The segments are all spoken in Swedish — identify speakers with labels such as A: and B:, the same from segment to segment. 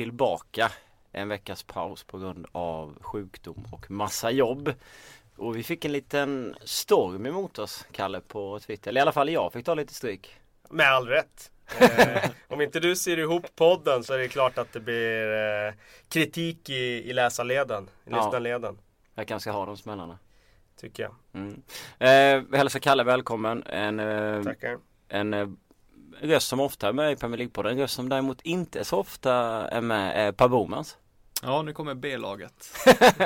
A: Tillbaka. En veckas paus på grund av sjukdom och massa jobb. Och vi fick en liten storm emot oss, Kalle, på Twitter. Eller i alla fall jag fick ta lite stryk.
B: Med all rätt. Eh, om inte du ser ihop podden så är det klart att det blir eh, kritik i, i läsarleden, i
A: Ja.
B: lyssnarleden.
A: Jag kanske ska ha de smällarna.
B: Tycker jag.
A: Mm. Eh, vi hälsar Kalle välkommen. En, eh,
B: Tackar.
A: en eh, röst som ofta är med i Premier League-podden. En röst som däremot inte så ofta är med är Per Bomans.
C: Ja, nu kommer B-laget.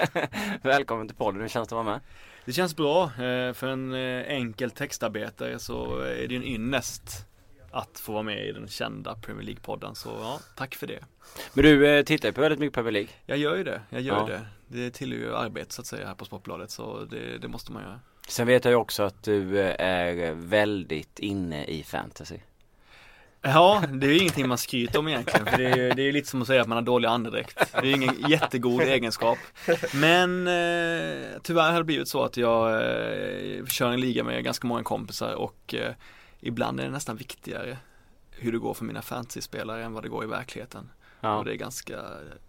A: välkommen till podden, hur känns det att vara med?
C: Det känns bra. eh, För en eh, enkel textarbetare så är det ju en ynnest att få vara med i den kända Premier League-podden. Så ja, tack för det.
A: Men du eh, tittar ju på väldigt mycket Premier League.
C: Jag gör ju det. Jag gör
A: Ja.
C: det. Det tillhör ju arbete så att säga här på Sportbladet. Så det, det måste man göra.
A: Sen vet jag ju också att du eh, är väldigt inne i fantasy.
C: Ja, det är ju ingenting man skryter om egentligen. För det är ju det är lite som att säga att man har dålig andedräkt. Det är ju ingen jättegod egenskap. Men eh, tyvärr har det blivit så att jag eh, kör en liga med ganska många kompisar och eh, ibland är det nästan viktigare hur det går för mina fantasy-spelare än vad det går i verkligheten.
A: Ja.
C: Och det är ganska,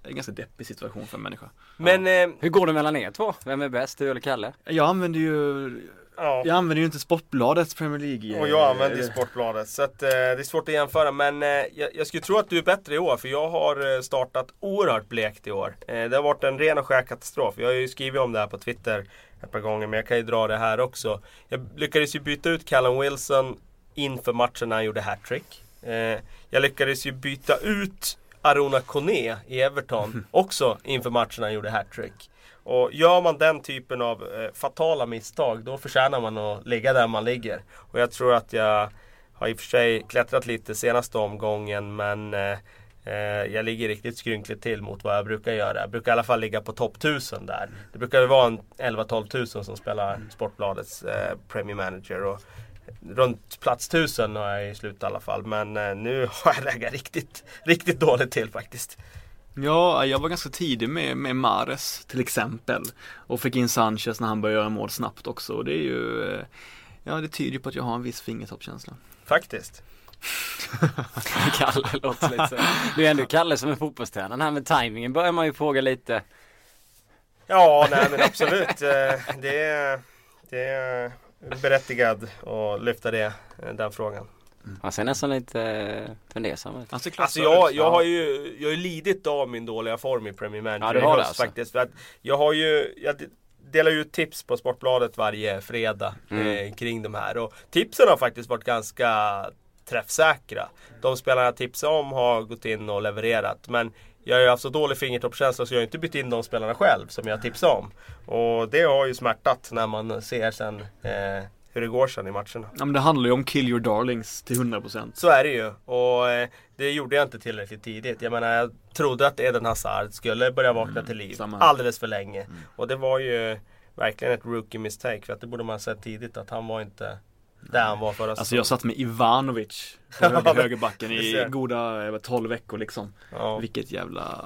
C: en ganska deppig situation för en människa.
B: Men eh,
A: Hur går det mellan er två? Vem är bäst, du eller Kalle?
C: Jag använder ju,
B: ja.
C: jag använder ju inte Sportbladets Premier League.
B: Och jag använder ju
C: eh,
B: Sportbladet. Så att, eh, det är svårt att jämföra. Men eh, jag, jag skulle tro att du är bättre i år. För jag har eh, startat oerhört blekt i år. Eh, det har varit en ren och skär katastrof. Jag har ju skrivit om det här på Twitter ett par gånger. Men jag kan ju dra det här också. Jag lyckades ju byta ut Callum Wilson inför matchen när han gjorde hattrick. Eh, jag lyckades ju byta ut Arona Kone i Everton också inför matchen när han gjorde hattrick. Och gör man den typen av eh, fatala misstag då förtjänar man att ligga där man ligger. Och jag tror att jag har i och för sig klättrat lite senaste omgången men eh, eh jag ligger riktigt skrynkligt till mot vad jag brukar göra. Jag brukar i alla fall ligga på topp 1000 där. Det brukar ju vara en 11-12 tusen som spelar Sportbladets eh, Premier Manager. Och runt plats 1000 har jag i slut i alla fall. Men eh, nu har jag legat riktigt, riktigt dåligt till faktiskt.
C: Ja, jag var ganska tidig med, med Mares till exempel. Och fick in Sanchez när han började göra mål snabbt också. Och det är ju, eh, ja det tyder ju på att jag har en viss fingertoppskänsla.
B: Faktiskt.
A: Kalle låter lite så. Det är ändå Kalle som är fotbollstränaren. Här med tajmingen börjar man ju fråga lite.
B: Ja, nej men absolut. Eh, Det är, det är berättigad att lyfta det, eh, den frågan.
A: Han ser nästan lite eh, fundersam ut.
B: Alltså
C: klassad
B: jag, jag har ju jag har lidit av min dåliga form i Premier Manager
A: Ja, du
B: i
A: har det
B: höst
A: alltså.
B: faktiskt. För att jag har ju, jag de- delar ju ut tips på Sportbladet varje fredag
A: Mm.
B: eh, kring de här. Och tipsen har faktiskt varit ganska träffsäkra. De spelarna jag tipsar om har gått in och levererat. Men jag har ju haft så dålig fingertoppskänsla så jag har inte bytt in de spelarna själv som jag tipsade om. Och det har ju smärtat när man ser sen eh, hur det går sen i matcherna.
C: Ja men det handlar ju om kill your darlings till 100%
B: Så är det ju. Och eh, det gjorde jag inte tillräckligt tidigt. Jag menar, jag trodde att Eden Hazard skulle börja vakna till liv
C: samma.
B: alldeles för länge. Och det var ju verkligen ett rookie mistake. För att det borde man ha sett tidigt att han var inte där han var förra
C: Alltså jag satt med Ivanovic höger, högerbacken i goda eh, 12 veckor liksom.
B: Ja.
C: Vilket jävla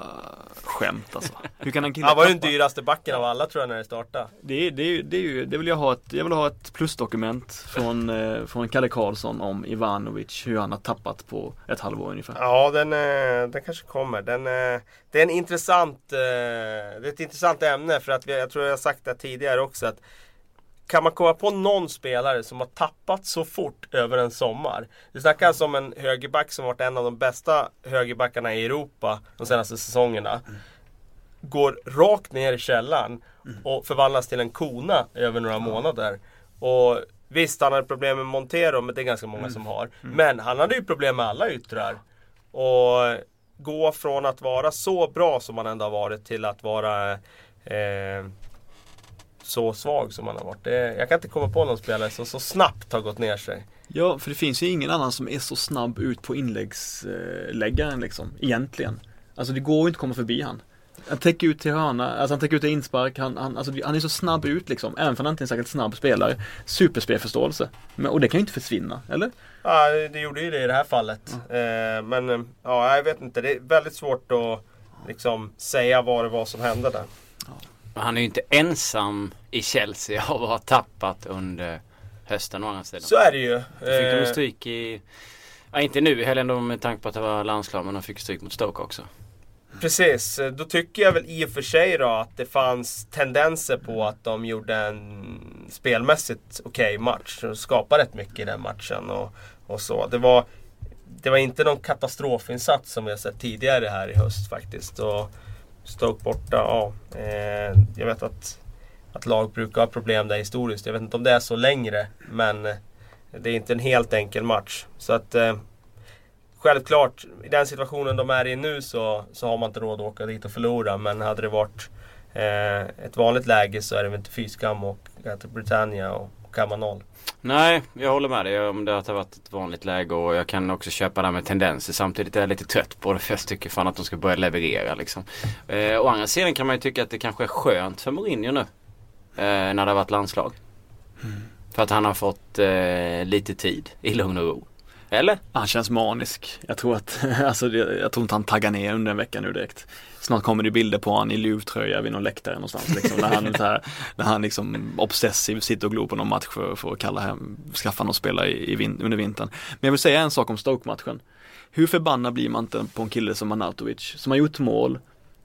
C: skämt alltså. Hur kan en kille
B: Han var ju den dyraste backen av alla tror jag när det startade.
C: Det, det, det, är ju- det vill jag ha ett, jag vill ha ett plusdokument från, eh, från Kalle Karlsson om Ivanovic, hur han har tappat på ett halvår ungefär.
B: Ja, den, eh, den kanske kommer. Den, eh, det är en intressant, det är ett intressant ämne för att jag tror jag har sagt det tidigare också att kan man komma på någon spelare som har tappat så fort över en sommar? Vi snackar alltså om en högerback som varit en av de bästa högerbackarna i Europa de senaste säsongerna. Går rakt ner i källaren och förvandlas till en kona över några månader. Och Visst, han hade problem med Montero, men det är ganska många som har. Men han hade ju problem med alla yttrar. Och gå från att vara så bra som han ändå har varit till att vara eh, så svag som han har varit. Det, jag kan inte komma på någon spelare som så snabbt har gått ner sig.
C: Ja, för det finns ju ingen annan som är så snabb ut på inläggsläggaren liksom, egentligen. Alltså det går ju inte att komma förbi han. Han täcker ut till hörna, alltså han täcker ut till inspark, han, han, alltså, han är så snabb ut liksom, även för han inte är en särskilt snabb spelare. Superspelförståelse. Men, och det kan ju inte försvinna, eller?
B: Ja, det gjorde ju det i det här fallet. Eh, men eh, ja, jag vet inte. Det är väldigt svårt att liksom säga vad det var som hände där.
A: Han är ju inte ensam i Chelsea av att ha tappat under hösten å andra sidan.
B: Så är det ju.
A: Då fick de
B: Eh,
A: stryk i Ja, inte nu heller med tanke på att det var landslag men de fick stryk mot Stoke också.
B: Precis, då tycker jag väl i och för sig då att det fanns tendenser på att de gjorde en spelmässigt okej okay match. Och skapade rätt mycket i den matchen och, och så. Det var, det var inte någon katastrofinsats som vi har sett tidigare här i höst faktiskt. Och Stoke borta, ja. Eh, jag vet att, att lag brukar ha problem där historiskt. Jag vet inte om det är så längre. Men eh, det är inte en helt enkel match. Så att eh, Självklart, i den situationen de är i nu så, så har man inte råd att åka dit och förlora. Men hade det varit eh, ett vanligt läge så är det väl inte fy skam att till Britannia och kamma noll.
A: Nej, jag håller med dig om det har varit ett vanligt läge och jag kan också köpa det här med tendenser. Samtidigt är jag lite trött på det för jag tycker fan att de ska börja leverera liksom. Eh, å andra sidan kan man ju tycka att det kanske är skönt för Mourinho nu. Eh, när det har varit landslag. Mm. För att han har fått eh, lite tid i lugn och ro. Eller?
C: Han känns manisk. Jag tror att, alltså jag tror inte han taggar ner under en vecka nu direkt. Snart kommer det bilder på honom i luvtröja vid någon läktare någonstans liksom. När han, så här, när han liksom obsessiv sitter och glor på någon match för, för att kalla hem, skaffa någon spela i, i vin, under vintern. Men jag vill säga en sak om Stoke-matchen. Hur förbannad blir man inte på en kille som Manatovic, som har gjort mål,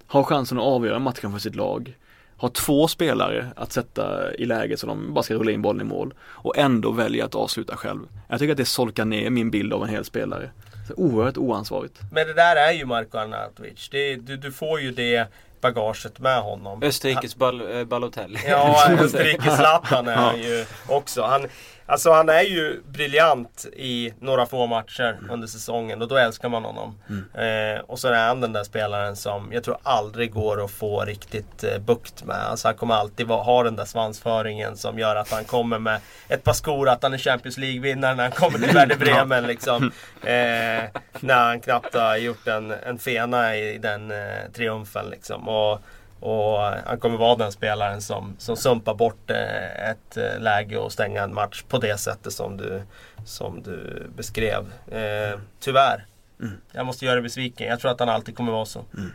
C: har chansen att avgöra matchen för sitt lag har två spelare att sätta i läge så de bara ska rulla in bollen i mål och ändå väljer att avsluta själv. Jag tycker att det solkar ner min bild av en hel spelare. Så oerhört oansvarigt.
B: Men det där är ju Marko Arnautovic. du, du får ju det bagaget med honom.
A: Österrikes Bal äh, Balotelli.
B: Ja, Österrikes Zlatan är han ju också. Han, Alltså han är ju briljant i några få matcher mm. under säsongen och då älskar man honom. Mm. Eh, och så är han den där spelaren som jag tror aldrig går att få riktigt eh, bukt med. Alltså han kommer alltid ha den där svansföringen som gör att han kommer med ett par skor, att han är Champions League-vinnare när han kommer till Werder Bremen. liksom, eh, när han knappt har gjort en, en fena i den eh, triumfen. Liksom. Och, och han kommer vara den spelaren som, som sumpar bort eh, ett eh, läge och stänga en match på det sättet som du, som du beskrev. Eh, tyvärr. Mm. Jag måste göra dig besviken. Jag tror att han alltid kommer vara så. Mm.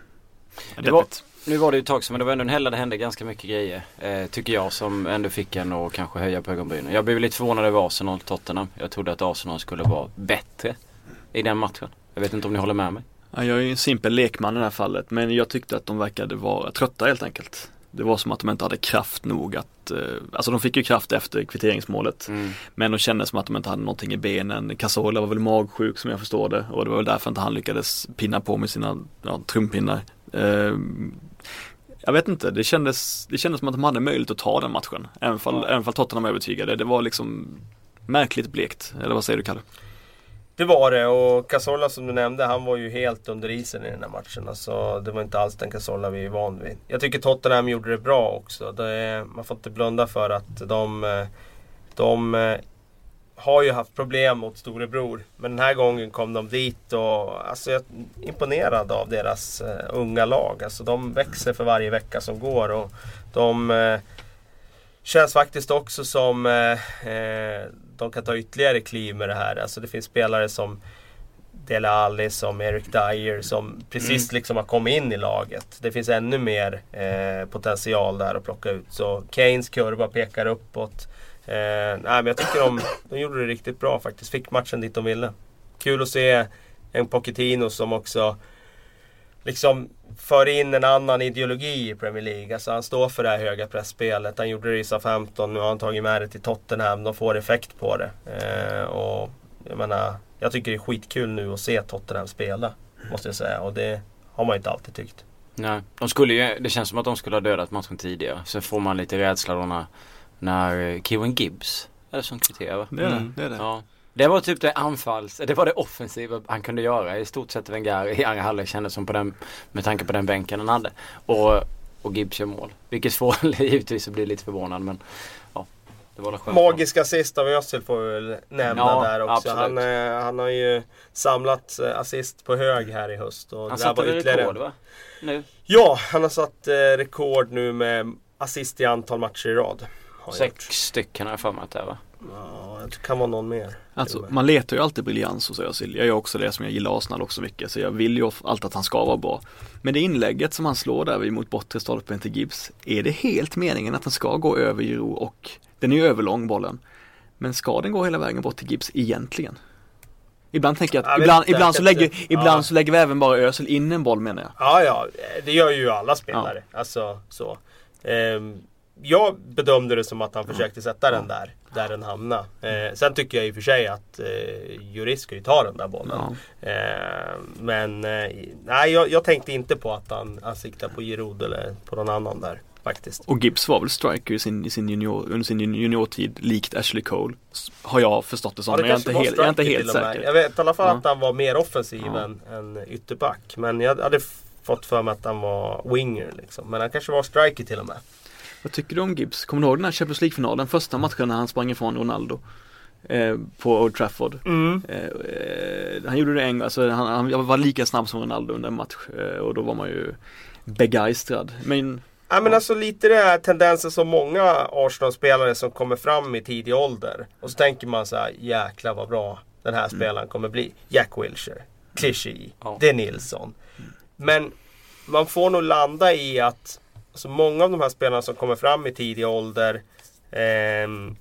A: Det var, nu var det ju ett tag sedan men det var ändå en helg där det hände ganska mycket grejer. Eh, tycker jag som ändå fick en att kanske höja på ögonbrynen. Jag blev lite förvånad över Arsenal Tottenham. Jag trodde att Arsenal skulle vara bättre i den matchen. Jag vet inte om ni håller med mig?
C: Ja, jag är ju en simpel lekman i det här fallet men jag tyckte att de verkade vara trötta helt enkelt. Det var som att de inte hade kraft nog att, eh, alltså de fick ju kraft efter kvitteringsmålet. Mm. Men de kände som att de inte hade någonting i benen. Casola var väl magsjuk som jag förstår det och det var väl därför inte han lyckades pinna på med sina ja, trumpinnar. Eh, jag vet inte, det kändes, det kändes som att de hade möjlighet att ta den matchen. Även fall, ja. även fall Tottenham övertygade. Det var liksom märkligt blekt. Eller vad säger du Kalle?
B: Det var det och Casola som du nämnde, han var ju helt under isen i den här matchen. Alltså, det var inte alls den Casola vi är van vid. Jag tycker Tottenham gjorde det bra också. Det, man får inte blunda för att de, de eh, har ju haft problem mot storebror. Men den här gången kom de dit och alltså, jag är imponerad av deras eh, unga lag. Alltså, de växer för varje vecka som går. Och de eh, känns faktiskt också som eh, de kan ta ytterligare kliv med det här. Alltså det finns spelare som Dele Alli, som Eric Dyer som precis mm. liksom har kommit in i laget. Det finns ännu mer eh, potential där att plocka ut. Så Keynes kurva pekar uppåt. Eh, nej, men jag tycker de, de gjorde det riktigt bra faktiskt. Fick matchen dit de ville. Kul att se en Pochettino som också liksom för in en annan ideologi i Premier League. Alltså han står för det här höga pressspelet. Han gjorde det i SA-15, nu har han tagit med det till Tottenham. De får effekt på det. Eh, och jag menar, jag tycker det är skitkul nu att se Tottenham spela. Måste jag säga. Och det har man ju inte alltid tyckt.
A: Nej, de skulle ju, det känns som att de skulle ha dödat matchen tidigare. Sen får man lite rädsla då när, när Kieran Gibbs är det som kvitterar
C: Det är det, mm. det, är det. Ja.
A: Det var typ det anfalls, det var det offensiva han kunde göra i stort sett Wenger i andra halvlek kändes som på den, med tanke på den bänken han hade. Och, och Gibbs gör mål. Vilket får givetvis att bli lite förvånad men ja.
B: Det var skönt Magiska assist av Özil får vi väl nämna ja, där också. Han, eh, han har ju samlat eh, assist på hög här i höst.
A: Och han satte ytterligare... rekord va? Nu?
B: Ja, han har satt eh, rekord nu med assist i antal matcher i rad.
A: Sex stycken har jag för mig att det är va?
B: Ja, det kan vara någon mer.
C: Alltså man letar ju alltid briljans hos Özil. Jag gör också det som jag gillar Arsenal också mycket. Så jag vill ju alltid att han ska vara bra. Men det inlägget som han slår där mot bortre stolpen till Gibbs. Är det helt meningen att den ska gå över Giro och den är ju överlång bollen. Men ska den gå hela vägen bort till Gibbs egentligen? Ibland tänker jag att,
B: Jag
C: ibland, ibland, så lägger, ibland
B: Ja.
C: så lägger vi även bara Ösel in en boll menar jag.
B: Ja, ja, det gör ju alla spelare. Alltså så. Ehm, jag bedömde det som att han försökte sätta den där, där den hamnade. Eh, sen tycker jag i och för sig att eh, Juris ska ju ta den där bollen.
C: Ja.
B: Eh, men eh, nej, jag, jag tänkte inte på att han, han siktar på Giroud eller på någon annan där faktiskt.
C: Och Gibbs var väl striker i sin, i sin junior, under sin juniortid likt Ashley Cole. Har jag förstått det som. men jag är inte helt, jag är inte helt säker.
B: Jag vet i alla fall
C: Ja.
B: att han var mer offensiv
C: Ja.
B: än, än ytterback. Men jag hade fått för mig att han var winger liksom. Men han kanske var striker till och med.
C: Vad tycker du om Gibbs? Kommer du ihåg den här Champions League-finalen? Första matchen när han sprang ifrån Ronaldo. Eh, på Old Trafford.
B: Mm.
C: Eh, eh, han gjorde det en gång, alltså han, han var lika snabb som Ronaldo under en match. Eh, och då var man ju begeistrad. Men
B: Ja men alltså lite det här tendensen som många Arsenal-spelare som kommer fram i tidig ålder. Och så tänker man så här, jäklar vad bra den här spelaren kommer bli. Jack Wilshere, Clichy,
A: Ja.
B: De Nilsson. Men man får nog landa i att alltså många av de här spelarna som kommer fram i tidig ålder ehm,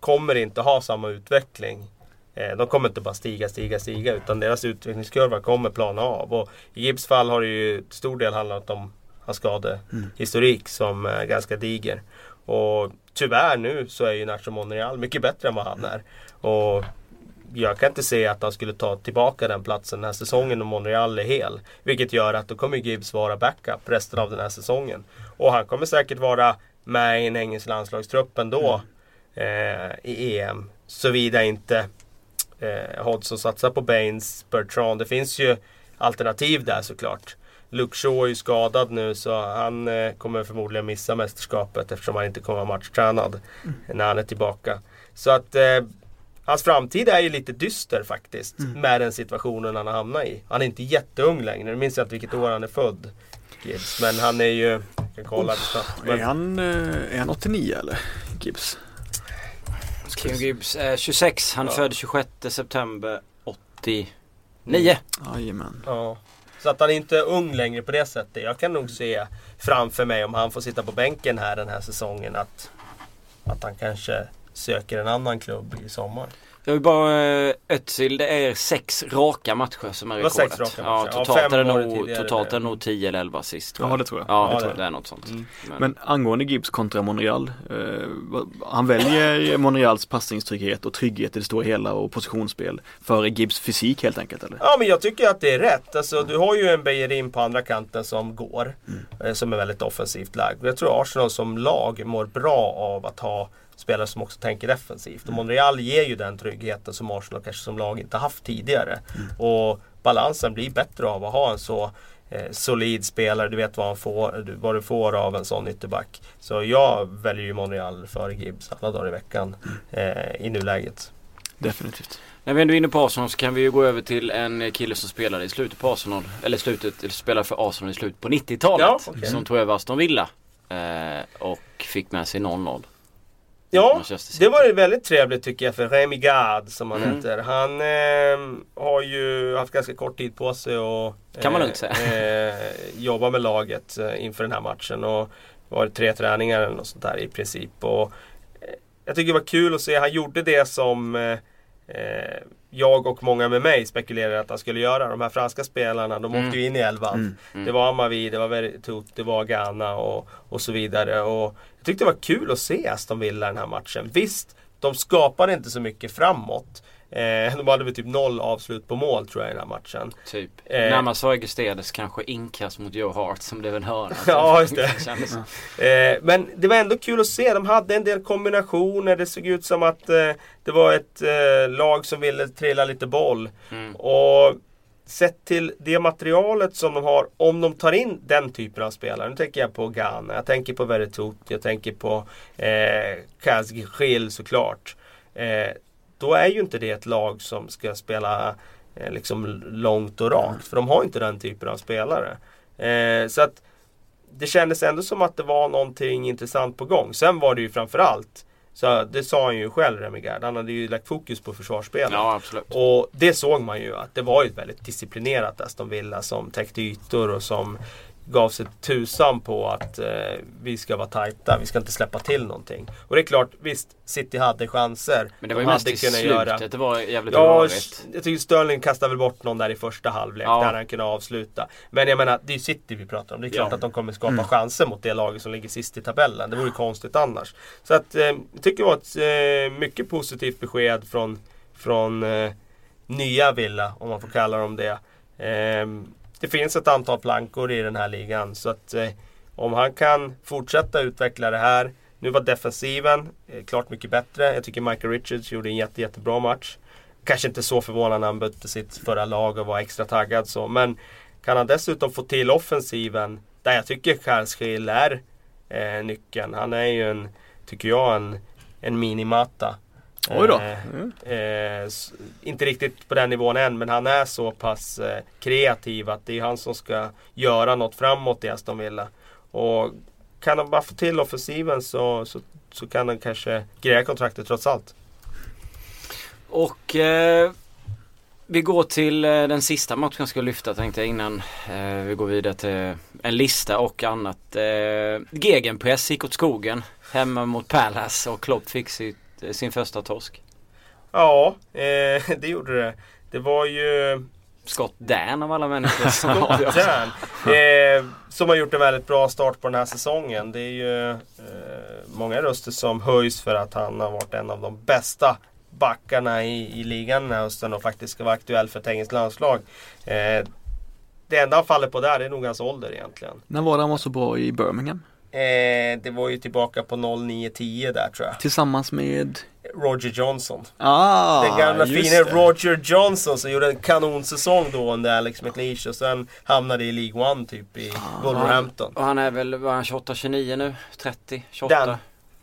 B: kommer inte ha samma utveckling. Eh, De kommer inte bara stiga, stiga, stiga utan deras utvecklingskurva kommer plana av. Och I Gibbs fall har det ju till stor del handlat om hans skadehistorik som är ganska diger. Och tyvärr nu så är ju Nacho Monreal mycket bättre än vad han är. Och jag kan inte se att han skulle ta tillbaka den platsen den här säsongen om Monreal är hel. Vilket gör att då kommer Gibbs vara backup resten av den här säsongen. Och han kommer säkert vara med i en engelsk landslagstrupp ändå eh, i EM. Såvida inte eh, Hodgson satsar på Baines, Bertrand. Det finns ju alternativ där såklart. Luke Shaw är ju skadad nu så han eh, kommer förmodligen missa mästerskapet eftersom han inte kommer vara matchtränad när han är tillbaka. Så att eh, hans framtid är ju lite dyster faktiskt med den situationen han har hamnat i. Han är inte jätteung längre, nu minns jag inte vilket år han är född. Gibbs, men han är ju, jag kan kolla det snabbt.
C: är
B: Men,
C: han, eh, är han 89 eller? Gibbs?
A: Kim Gibbs är 26, han är
B: Ja.
A: född 26 september 89.
C: Jajamän.
B: Ja. Så att han inte är ung längre på det sättet. Jag kan nog se framför mig om han får sitta på bänken här den här säsongen att, att han kanske söker en annan klubb i sommar.
A: Jag vill bara, eh, Özil det är sex raka matcher som är
B: Det var
A: rekordet.
B: sex raka
A: Ja,
B: matcher. Ja,
A: totalt
B: fem
A: är det nog, totalt är det nog 10 eller 11 sist. tror
C: Ja
A: jag.
C: det tror jag.
A: Ja,
B: Ja,
A: det,
B: det-
A: det är något sånt.
B: Mm.
A: Men,
C: Men angående Gibbs kontra Monreal. Eh, han väljer Monreals passningstrygghet och trygghet i det stora hela och positionsspel före Gibbs fysik helt enkelt eller?
B: Ja men jag tycker att det är rätt. Alltså, du har ju en Beijerin på andra kanten som går. eh, Som är väldigt offensivt lagd. Jag tror Arsenal som lag mår bra av att ha spelare som också tänker defensivt. Och Monreal ger ju den tryggheten som Arsenal kanske som lag inte haft tidigare. Och balansen blir bättre av att ha en så eh, solid spelare. Du vet vad, han får, du- vad du får av en sån ytterback. Så jag väljer ju Monreal före Gibbs alla dagar i veckan eh, i nuläget.
C: Definitivt.
A: när vi ändå är inne på Arsenal så kan vi ju gå över till en kille som spelade i slutet på Arsenal. Eller slutet, eller spelade för Arsenal i slutet på 90-talet.
B: Ja, okej.
A: Som tog över Aston Villa. Eh, och fick med sig 0-0.
B: Ja, det var väldigt trevligt tycker jag för Remy Gard som han
A: Mm.
B: heter. Han eh, har ju haft ganska kort tid på sig och
A: Kan man lugnt säga.
B: eh, jobba med laget eh, inför den här matchen. Och det var tre träningar eller något sånt där i princip. Och, eh, jag tycker det var kul att se. Han gjorde det som eh, eh, jag och många med mig spekulerade att han skulle göra. De här franska spelarna, de
A: Mm.
B: åkte ju in i elvan.
C: Mm.
A: Mm.
B: Det var Amavi, det var Veritut, det var Ghana och, och så vidare. Och jag tyckte det var kul att se Aston Villa den här matchen. Visst, de skapade inte så mycket framåt. Eh, de hade väl typ noll avslut på mål tror jag i den här matchen.
A: Typ.
B: Eh.
A: Närmast var Augustedes kanske inkast mot Joe Hart som blev en hörna.
B: Ja, just det. Eh, men det var ändå kul att se. De hade en del kombinationer. Det såg ut som att eh, det var ett eh, lag som ville trilla lite boll.
A: Mm.
B: Och sett till det materialet som de har, om de tar in den typen av spelare. Nu tänker jag på Ghana, jag tänker på Veretut, jag tänker på eh, Kazgil såklart. Eh, då är ju inte det ett lag som ska spela eh, liksom långt och rakt. För de har inte den typen av spelare. Eh, så att det kändes ändå som att det var någonting intressant på gång. Sen var det ju framförallt, så det sa han ju själv Remigard, han hade ju lagt fokus på försvarsspelet.
A: Ja, absolut.
B: Och det såg man ju att det var ett väldigt disciplinerat Aston Villa som täckte ytor och som gav sig tusan på att eh, vi ska vara tajta, vi ska inte släppa till någonting. Och det är klart, visst, City hade chanser.
A: Men det var ju
B: De
A: mest i slutet, det var jävligt
B: Ja,
A: rörigt.
B: jag tycker Sterling kastade väl bort någon där i första halvlek
A: Ja.
B: där han kunde avsluta. Men jag menar, det är ju City vi pratar om. Det är klart
A: Ja.
B: att de kommer skapa
C: Mm.
B: chanser mot det laget som ligger sist i tabellen. Det vore ju konstigt annars. Så att, eh, jag tycker det var ett eh, mycket positivt besked från, från eh, nya Villa, om man får kalla dem det. Det finns ett antal plankor i den här ligan. Så att eh, om han kan fortsätta utveckla det här. Nu var defensiven eh, klart mycket bättre. Jag tycker Michael Richards gjorde en jätte, jättebra match. Kanske inte så förvånande när han bytte sitt förra lag och var extra taggad så. Men kan han dessutom få till offensiven där jag tycker Karlskil är eh, nyckeln. Han är ju en, tycker jag, en, en minimata.
C: Oj då. Mm.
B: Eh, inte riktigt på den nivån än men han är så pass eh, kreativ att det är han som ska göra något framåt i Aston Villa. Och kan han bara få till offensiven så, så, så kan han kanske greja kontraktet trots allt.
A: Och eh, vi går till eh, den sista matchen jag ska lyfta tänkte jag innan eh, vi går vidare till en lista och annat. Eh, Gegenpress gick åt skogen hemma mot Palace och Klopp fick sitt, sin första torsk.
B: Ja, eh, det gjorde det. Det var ju
A: Scott Dan av alla människor som
B: Scott. Dan, eh, som har gjort en väldigt bra start på den här säsongen. Det är ju eh, många röster som höjs för att han har varit en av de bästa backarna i, i ligan den här hösten och faktiskt ska vara aktuell för ett engelskt landslag. Eh, det enda han faller på där är nog hans ålder egentligen.
C: När var det han var så bra i Birmingham?
B: Eh, det var ju tillbaka på 09-10 där tror jag.
C: Tillsammans med
B: Roger Johnson.
C: Ah,
B: Den gamla fina
C: det.
B: Roger Johnson som gjorde en kanonsäsong då under Alex McLeish och sen hamnade i League One typ i
C: Ah.
B: Wolverhampton.
A: Och han är väl, var han 28, 29 nu? 30, 28?
B: Dan.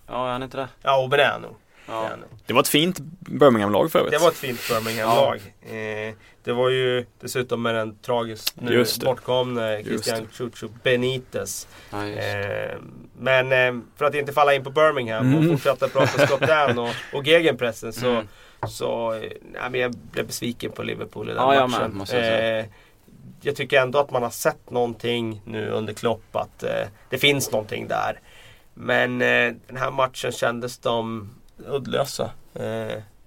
A: Ja, är han inte det?
B: Ja, och det är han nog. Det
A: Ja.
C: var ett fint Birmingham-lag för övrigt.
B: Det var ett fint Birmingham-lag. Eh, det var ju dessutom med den tragiskt nu Christian Chucho Benitez.
A: Ja.
B: Eh, men eh, för att inte falla in på Birmingham och
C: Mm.
B: fortsätta prata Scott Dan och, och gegenpressen så,
A: Mm.
B: så nej, men jag blev besviken på Liverpool i den
A: Ja,
B: matchen.
A: måste jag.
B: Eh, jag tycker ändå att man har sett någonting nu under Klopp att eh, det finns någonting där. Men eh, den här matchen kändes de uddlösa.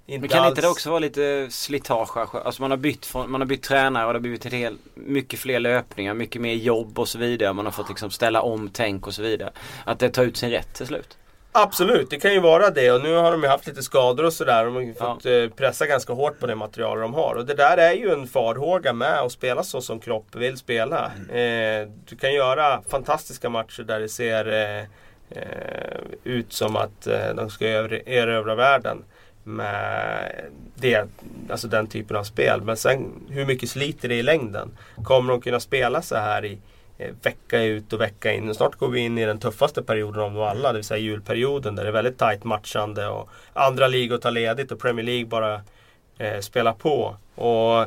B: Inte
A: Men kan
B: alls.
A: inte det också vara lite slitage? Alltså man har bytt, från, man har bytt tränare och det har blivit ett helt, mycket fler löpningar, mycket mer jobb och så vidare. Man har fått liksom ställa om tänk och så vidare. Att det tar ut sin rätt till slut.
B: Absolut, det kan ju vara det och nu har de ju haft lite skador och sådär. De har ju fått eh, pressa ganska hårt på det material de har. Och det där är ju en farhåga med att spela så som Klopp vill spela. Eh, du kan göra fantastiska matcher där det ser eh, eh, ut som att eh, de ska erövra världen. Med det, alltså den typen av spel. Men sen hur mycket sliter det i längden? Kommer de kunna spela så här i eh, vecka ut och vecka in. Och snart går vi in i den tuffaste perioden av dem alla, det vill säga julperioden där det är väldigt tajt matchande och andra ligor tar ledigt och Premier League bara eh, spelar på. Och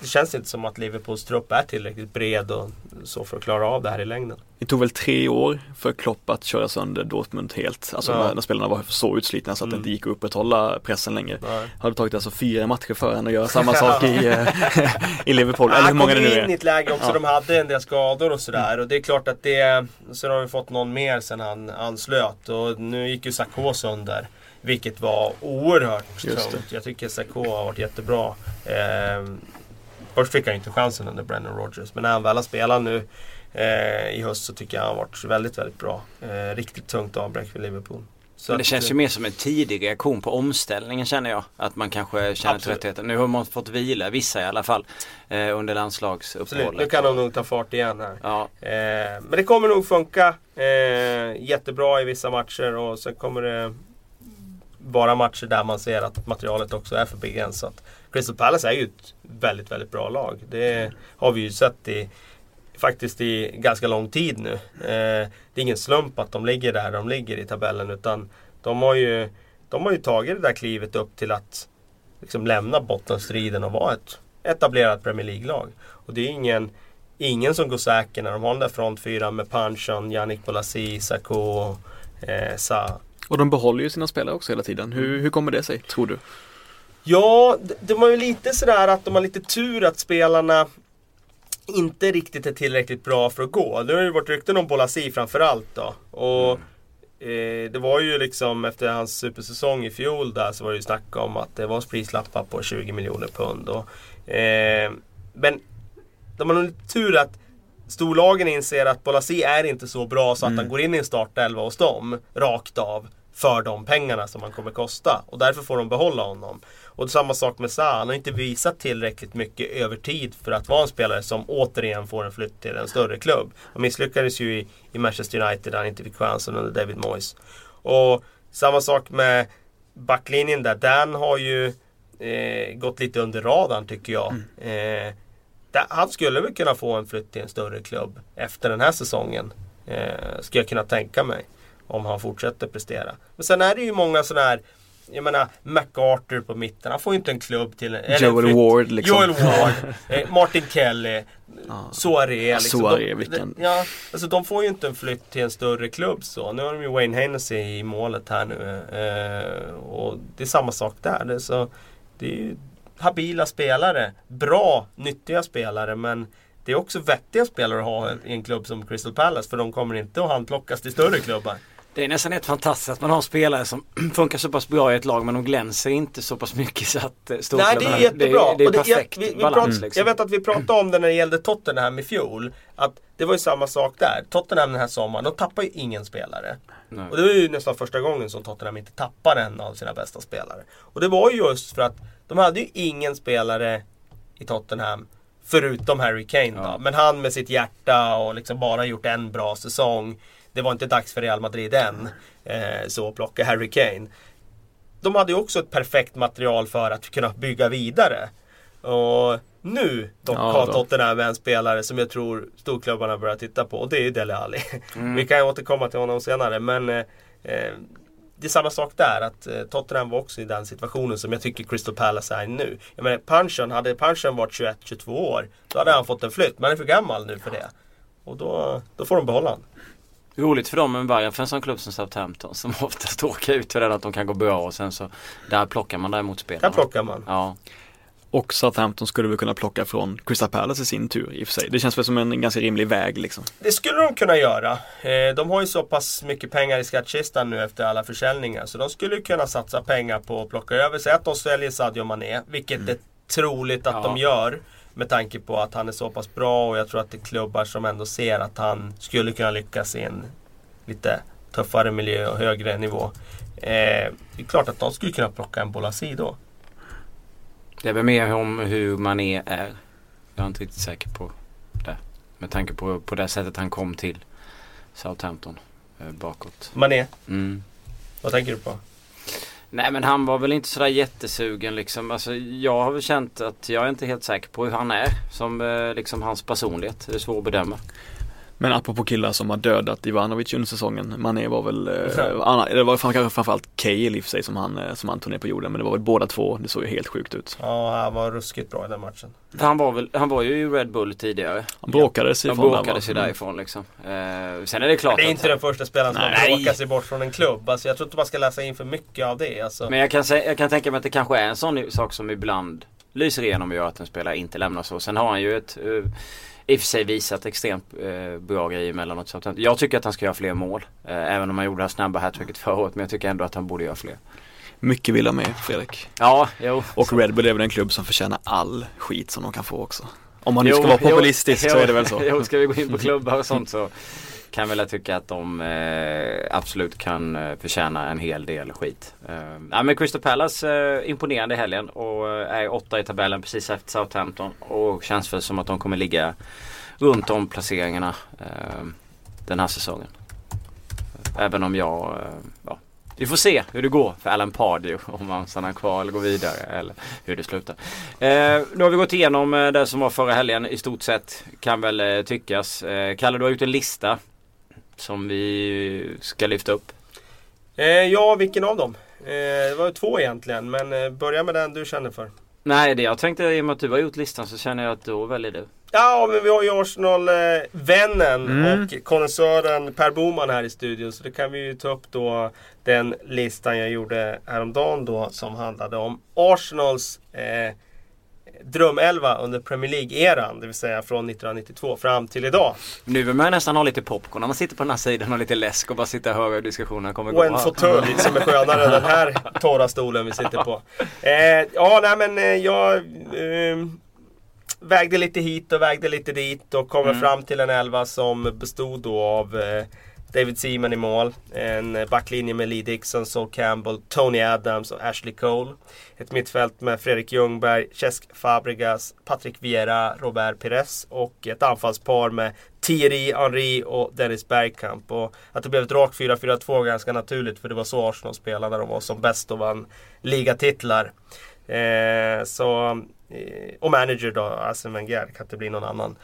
B: det känns inte som att Liverpools trupp är tillräckligt bred och så för att klara av det här i längden.
C: Det tog väl tre år för Klopp att köra sönder Dortmund helt. Alltså
B: Ja.
C: när, när spelarna var så utslitna så att
B: Mm.
C: det inte gick att upprätthålla pressen längre.
B: Nej.
C: Har det tagit alltså fyra matcher för henne att göra samma sak i, eh, i Liverpool? Eller hur
B: Han
C: många
B: kom
C: det nu
B: in i
C: är.
B: ett läge också,
C: Ja.
B: de hade en del skador och sådär. Och det är klart att det... Sen har vi fått någon mer sen han anslöt. Och nu gick ju Sakho sönder. Vilket var oerhört tungt. Jag tycker Sakho har varit jättebra. Eh, först fick han ju inte chansen under Brennan Rodgers. Men när han väl har spelat nu eh, i höst så tycker jag han har varit väldigt, väldigt bra. Eh, riktigt tungt avbräck för Liverpool. Så
A: Men det
B: att,
A: känns
B: eh,
A: ju mer som en tidig reaktion på omställningen känner jag. Att man kanske känner tröttheten. Nu har man fått vila, vissa i alla fall, eh, under
B: Absolut, nu
A: landslagsuppehållet.
B: kan de nog ta fart igen här.
A: Ja,
B: Eh, men det kommer nog funka eh, jättebra i vissa matcher och sen kommer det vara matcher där man ser att materialet också är för begränsat. Crystal Palace är ju ett väldigt, väldigt bra lag. Det har vi ju sett i faktiskt i ganska lång tid nu. Eh, det är ingen slump att de ligger där de ligger i tabellen utan de har ju, de har ju tagit det där klivet upp till att liksom lämna bottenstriden och vara ett etablerat Premier League-lag. Och det är ingen ingen som går säker när de har den där frontfyran med Panchon, Yannick Bolasie, Sakho, eh, Sa.
C: Och de behåller ju sina spelare också hela tiden. Hur, hur kommer det sig, tror du?
B: Ja, d- de har ju lite sådär att de har lite tur att spelarna inte riktigt är tillräckligt bra för att gå. Nu har det varit rykten om Bolasi framförallt då. Och eh, det var ju liksom efter hans supersäsong i fjol där så var det ju snack om att det var prislappar på 20 miljoner pund. Och, eh, men de har nog lite tur att storlagen inser att Bolasi är inte så bra så att han går in i en startelva hos dem rakt av för de pengarna som han kommer kosta. Och därför får de behålla honom. Och samma sak med Sa. Han har inte visat tillräckligt mycket över tid för att vara en spelare som återigen får en flytt till en större klubb. Han misslyckades ju i, i Manchester United där han inte fick chansen under David Moyes. Och samma sak med backlinjen där. Dan har ju eh, gått lite under radarn tycker jag. Eh, där, han skulle väl kunna få en flytt till en större klubb efter den här säsongen. Eh, skulle jag kunna tänka mig. Om han fortsätter prestera. Men sen är det ju många sådana här jag menar MacArthur på mitten, han får ju inte en klubb till eller
C: Joel
B: flytt.
C: Ward liksom.
B: Joel Ward, eh, Martin Kelly, Soaré. Liksom.
C: Soaré,
B: de,
C: vilken-
B: de, ja, alltså de får ju inte en flytt till en större klubb så. Nu har de ju Wayne Hennessy i målet här nu. Eh, och det är samma sak där. Det är, så, det är ju habila spelare. Bra, nyttiga spelare men det är också vettiga spelare att ha i en klubb som Crystal Palace för de kommer inte att handplockas till större klubbar.
A: Det är nästan ett fantastiskt att man har spelare som funkar så pass bra i ett lag men de glänser inte så pass mycket så att eh,
B: Nej det är jättebra.
A: Det, det är perfekt
B: jag, vi, vi
A: balans
B: prat,
A: liksom.
B: jag vet att vi pratade om det när det gällde Tottenham i fjol. Att det var ju samma sak där. Tottenham den här sommaren, de tappar ju ingen spelare.
A: Nej.
B: Och det var ju nästan första gången som Tottenham inte tappar en av sina bästa spelare. Och det var ju just för att de hade ju ingen spelare i Tottenham Förutom Harry Kane då.
A: Ja.
B: Men han med sitt hjärta och liksom bara gjort en bra säsong. Det var inte dags för Real Madrid än. Eh, så plocka Harry Kane. De hade ju också ett perfekt material för att kunna bygga vidare. Och nu dock
C: Ja,
B: har. Tottenham en spelare som jag tror storklubbarna börjar titta på och det är ju Dele Alli. Vi kan ju återkomma till honom senare men eh, eh, det är samma sak där att eh, Tottenham var också i den situationen som jag tycker Crystal Palace är nu. Jag menar Panchen, hade Panchen varit 21-22 år då hade han fått en flytt men han är för gammal nu för det. Och då, då får de behålla honom.
A: Roligt för dem men Bayern för en sån klubb som Southampton som oftast åker ut för att de kan gå bra och sen så där plockar man däremot
B: Där
A: spelarna.
B: plockar man.
A: Ja.
C: Och Southampton skulle vi kunna plocka från Crystal Palace i sin tur i och för sig. Det känns väl som en ganska rimlig väg liksom.
B: Det skulle de kunna göra. Eh, De har ju så pass mycket pengar i skattkistan nu efter alla försäljningar. Så de skulle kunna satsa pengar på att plocka över. Säg att de säljer Sadio Mané, vilket är troligt att
A: Ja.
B: de gör. Med tanke på att han är så pass bra och jag tror att det är klubbar som ändå ser att han skulle kunna lyckas i en lite tuffare miljö och högre nivå. Eh, det är klart att de skulle kunna plocka en Bolasi då.
A: Det är väl mer om hur man är. är. Jag är inte riktigt säker på det. Med tanke på, på det sättet han kom till Southampton eh, bakåt.
B: Mané,
A: Mm.
B: vad tänker du på?
A: Nej men han var väl inte sådär jättesugen liksom. Alltså, jag har väl känt att jag är inte helt säker på hur han är. Som eh, liksom hans personlighet. Det är svårt att bedöma.
C: Men apropå killar som har dödat Ivanovic under säsongen. Mané var väl, eh, det var fram- kanske framförallt Cahill i sig som han, eh, som han tog ner på jorden. Men det var väl båda två, det såg ju helt sjukt ut.
B: Ja, han var ruskigt bra i den matchen.
A: För han var, väl, han var ju i Red Bull tidigare.
C: Han bråkades
A: Han
C: ifrån där,
A: bråkade sig
C: Mm.
A: därifrån liksom. Eh, sen är det klart
B: Det är
A: att
B: inte den första spelaren som
C: Nej.
B: har bråkat sig bort från en klubb. Alltså, jag tror inte man ska läsa in för mycket av det. Alltså.
A: Men jag kan, sä- jag kan tänka mig att det kanske är en sån sak som ibland lyser igenom och gör att en spelare inte lämnar så. Sen har han ju ett uh, i och för sig visat extremt eh, bra grejer emellanåt. Jag tycker att han ska göra fler mål. Eh, även om han gjorde det här snabba hattricket förra året. Men jag tycker ändå att han borde göra fler.
C: Mycket vill ha med Fredrik.
A: Ja, jo.
C: Och Red Bull är väl en klubb som förtjänar all skit som de kan få också. Om man nu ska
A: Jo,
C: vara
A: jo,
C: populistisk
A: jo,
C: så är det väl så.
A: Jo, ska vi gå in på klubbar och sånt så kan väl jag tycka att de eh, absolut kan eh, förtjäna en hel del skit. Eh, ja, men Crystal Palace eh, imponerande i helgen och eh, är åtta i tabellen precis efter Southampton. Och känns väl som att de kommer ligga runt om placeringarna eh, den här säsongen. Även om jag, eh, ja, vi får se hur det går för Alan Pardew om han stannar kvar eller går vidare eller hur det slutar. Eh, nu har vi gått igenom eh, det som var förra helgen i stort sett kan väl eh, tyckas. Eh, Kalle du har gjort en lista som vi ska lyfta upp.
B: Eh, ja, vilken av dem? Eh, det var ju två egentligen, men eh, börja med den du känner för.
A: Nej det jag tänkte i och med att du har gjort listan så känner jag att då väljer du.
B: Ja, men vi har ju Arsenal-vännen
C: Mm.
B: och konnässören Per Boman här i studion. Så det kan vi ju ta upp då den listan jag gjorde häromdagen då som handlade om Arsenals eh, drömelva under Premier League-eran. Det vill säga från 1992 fram till idag.
A: Nu vill man nästan ha lite popcorn när man sitter på den här sidan och lite läsk och bara sitta och höra hur diskussionen kommer gå.
B: Och en fåtölj som är skönare än den här torra stolen vi sitter på. Eh, ja, nej men eh, jag eh, vägde lite hit och vägde lite dit och kommer
A: Mm.
B: fram till en elva som bestod då av eh, David Seaman i mål. En backlinje med Lee Dixon, Sol Campbell, Tony Adams och Ashley Cole. Ett mittfält med Fredrik Ljungberg, Cesc Fabregas, Patrick Vieira, Robert Pires och ett anfallspar med Thierry Henry och Dennis Bergkamp. Och att det blev ett rakt 4-4-2 var ganska naturligt för det var så Arsenal spelade när de var som bäst och vann ligatitlar. Eh, så, eh, och manager då, Arsene Wenger, Det kan inte bli någon annan.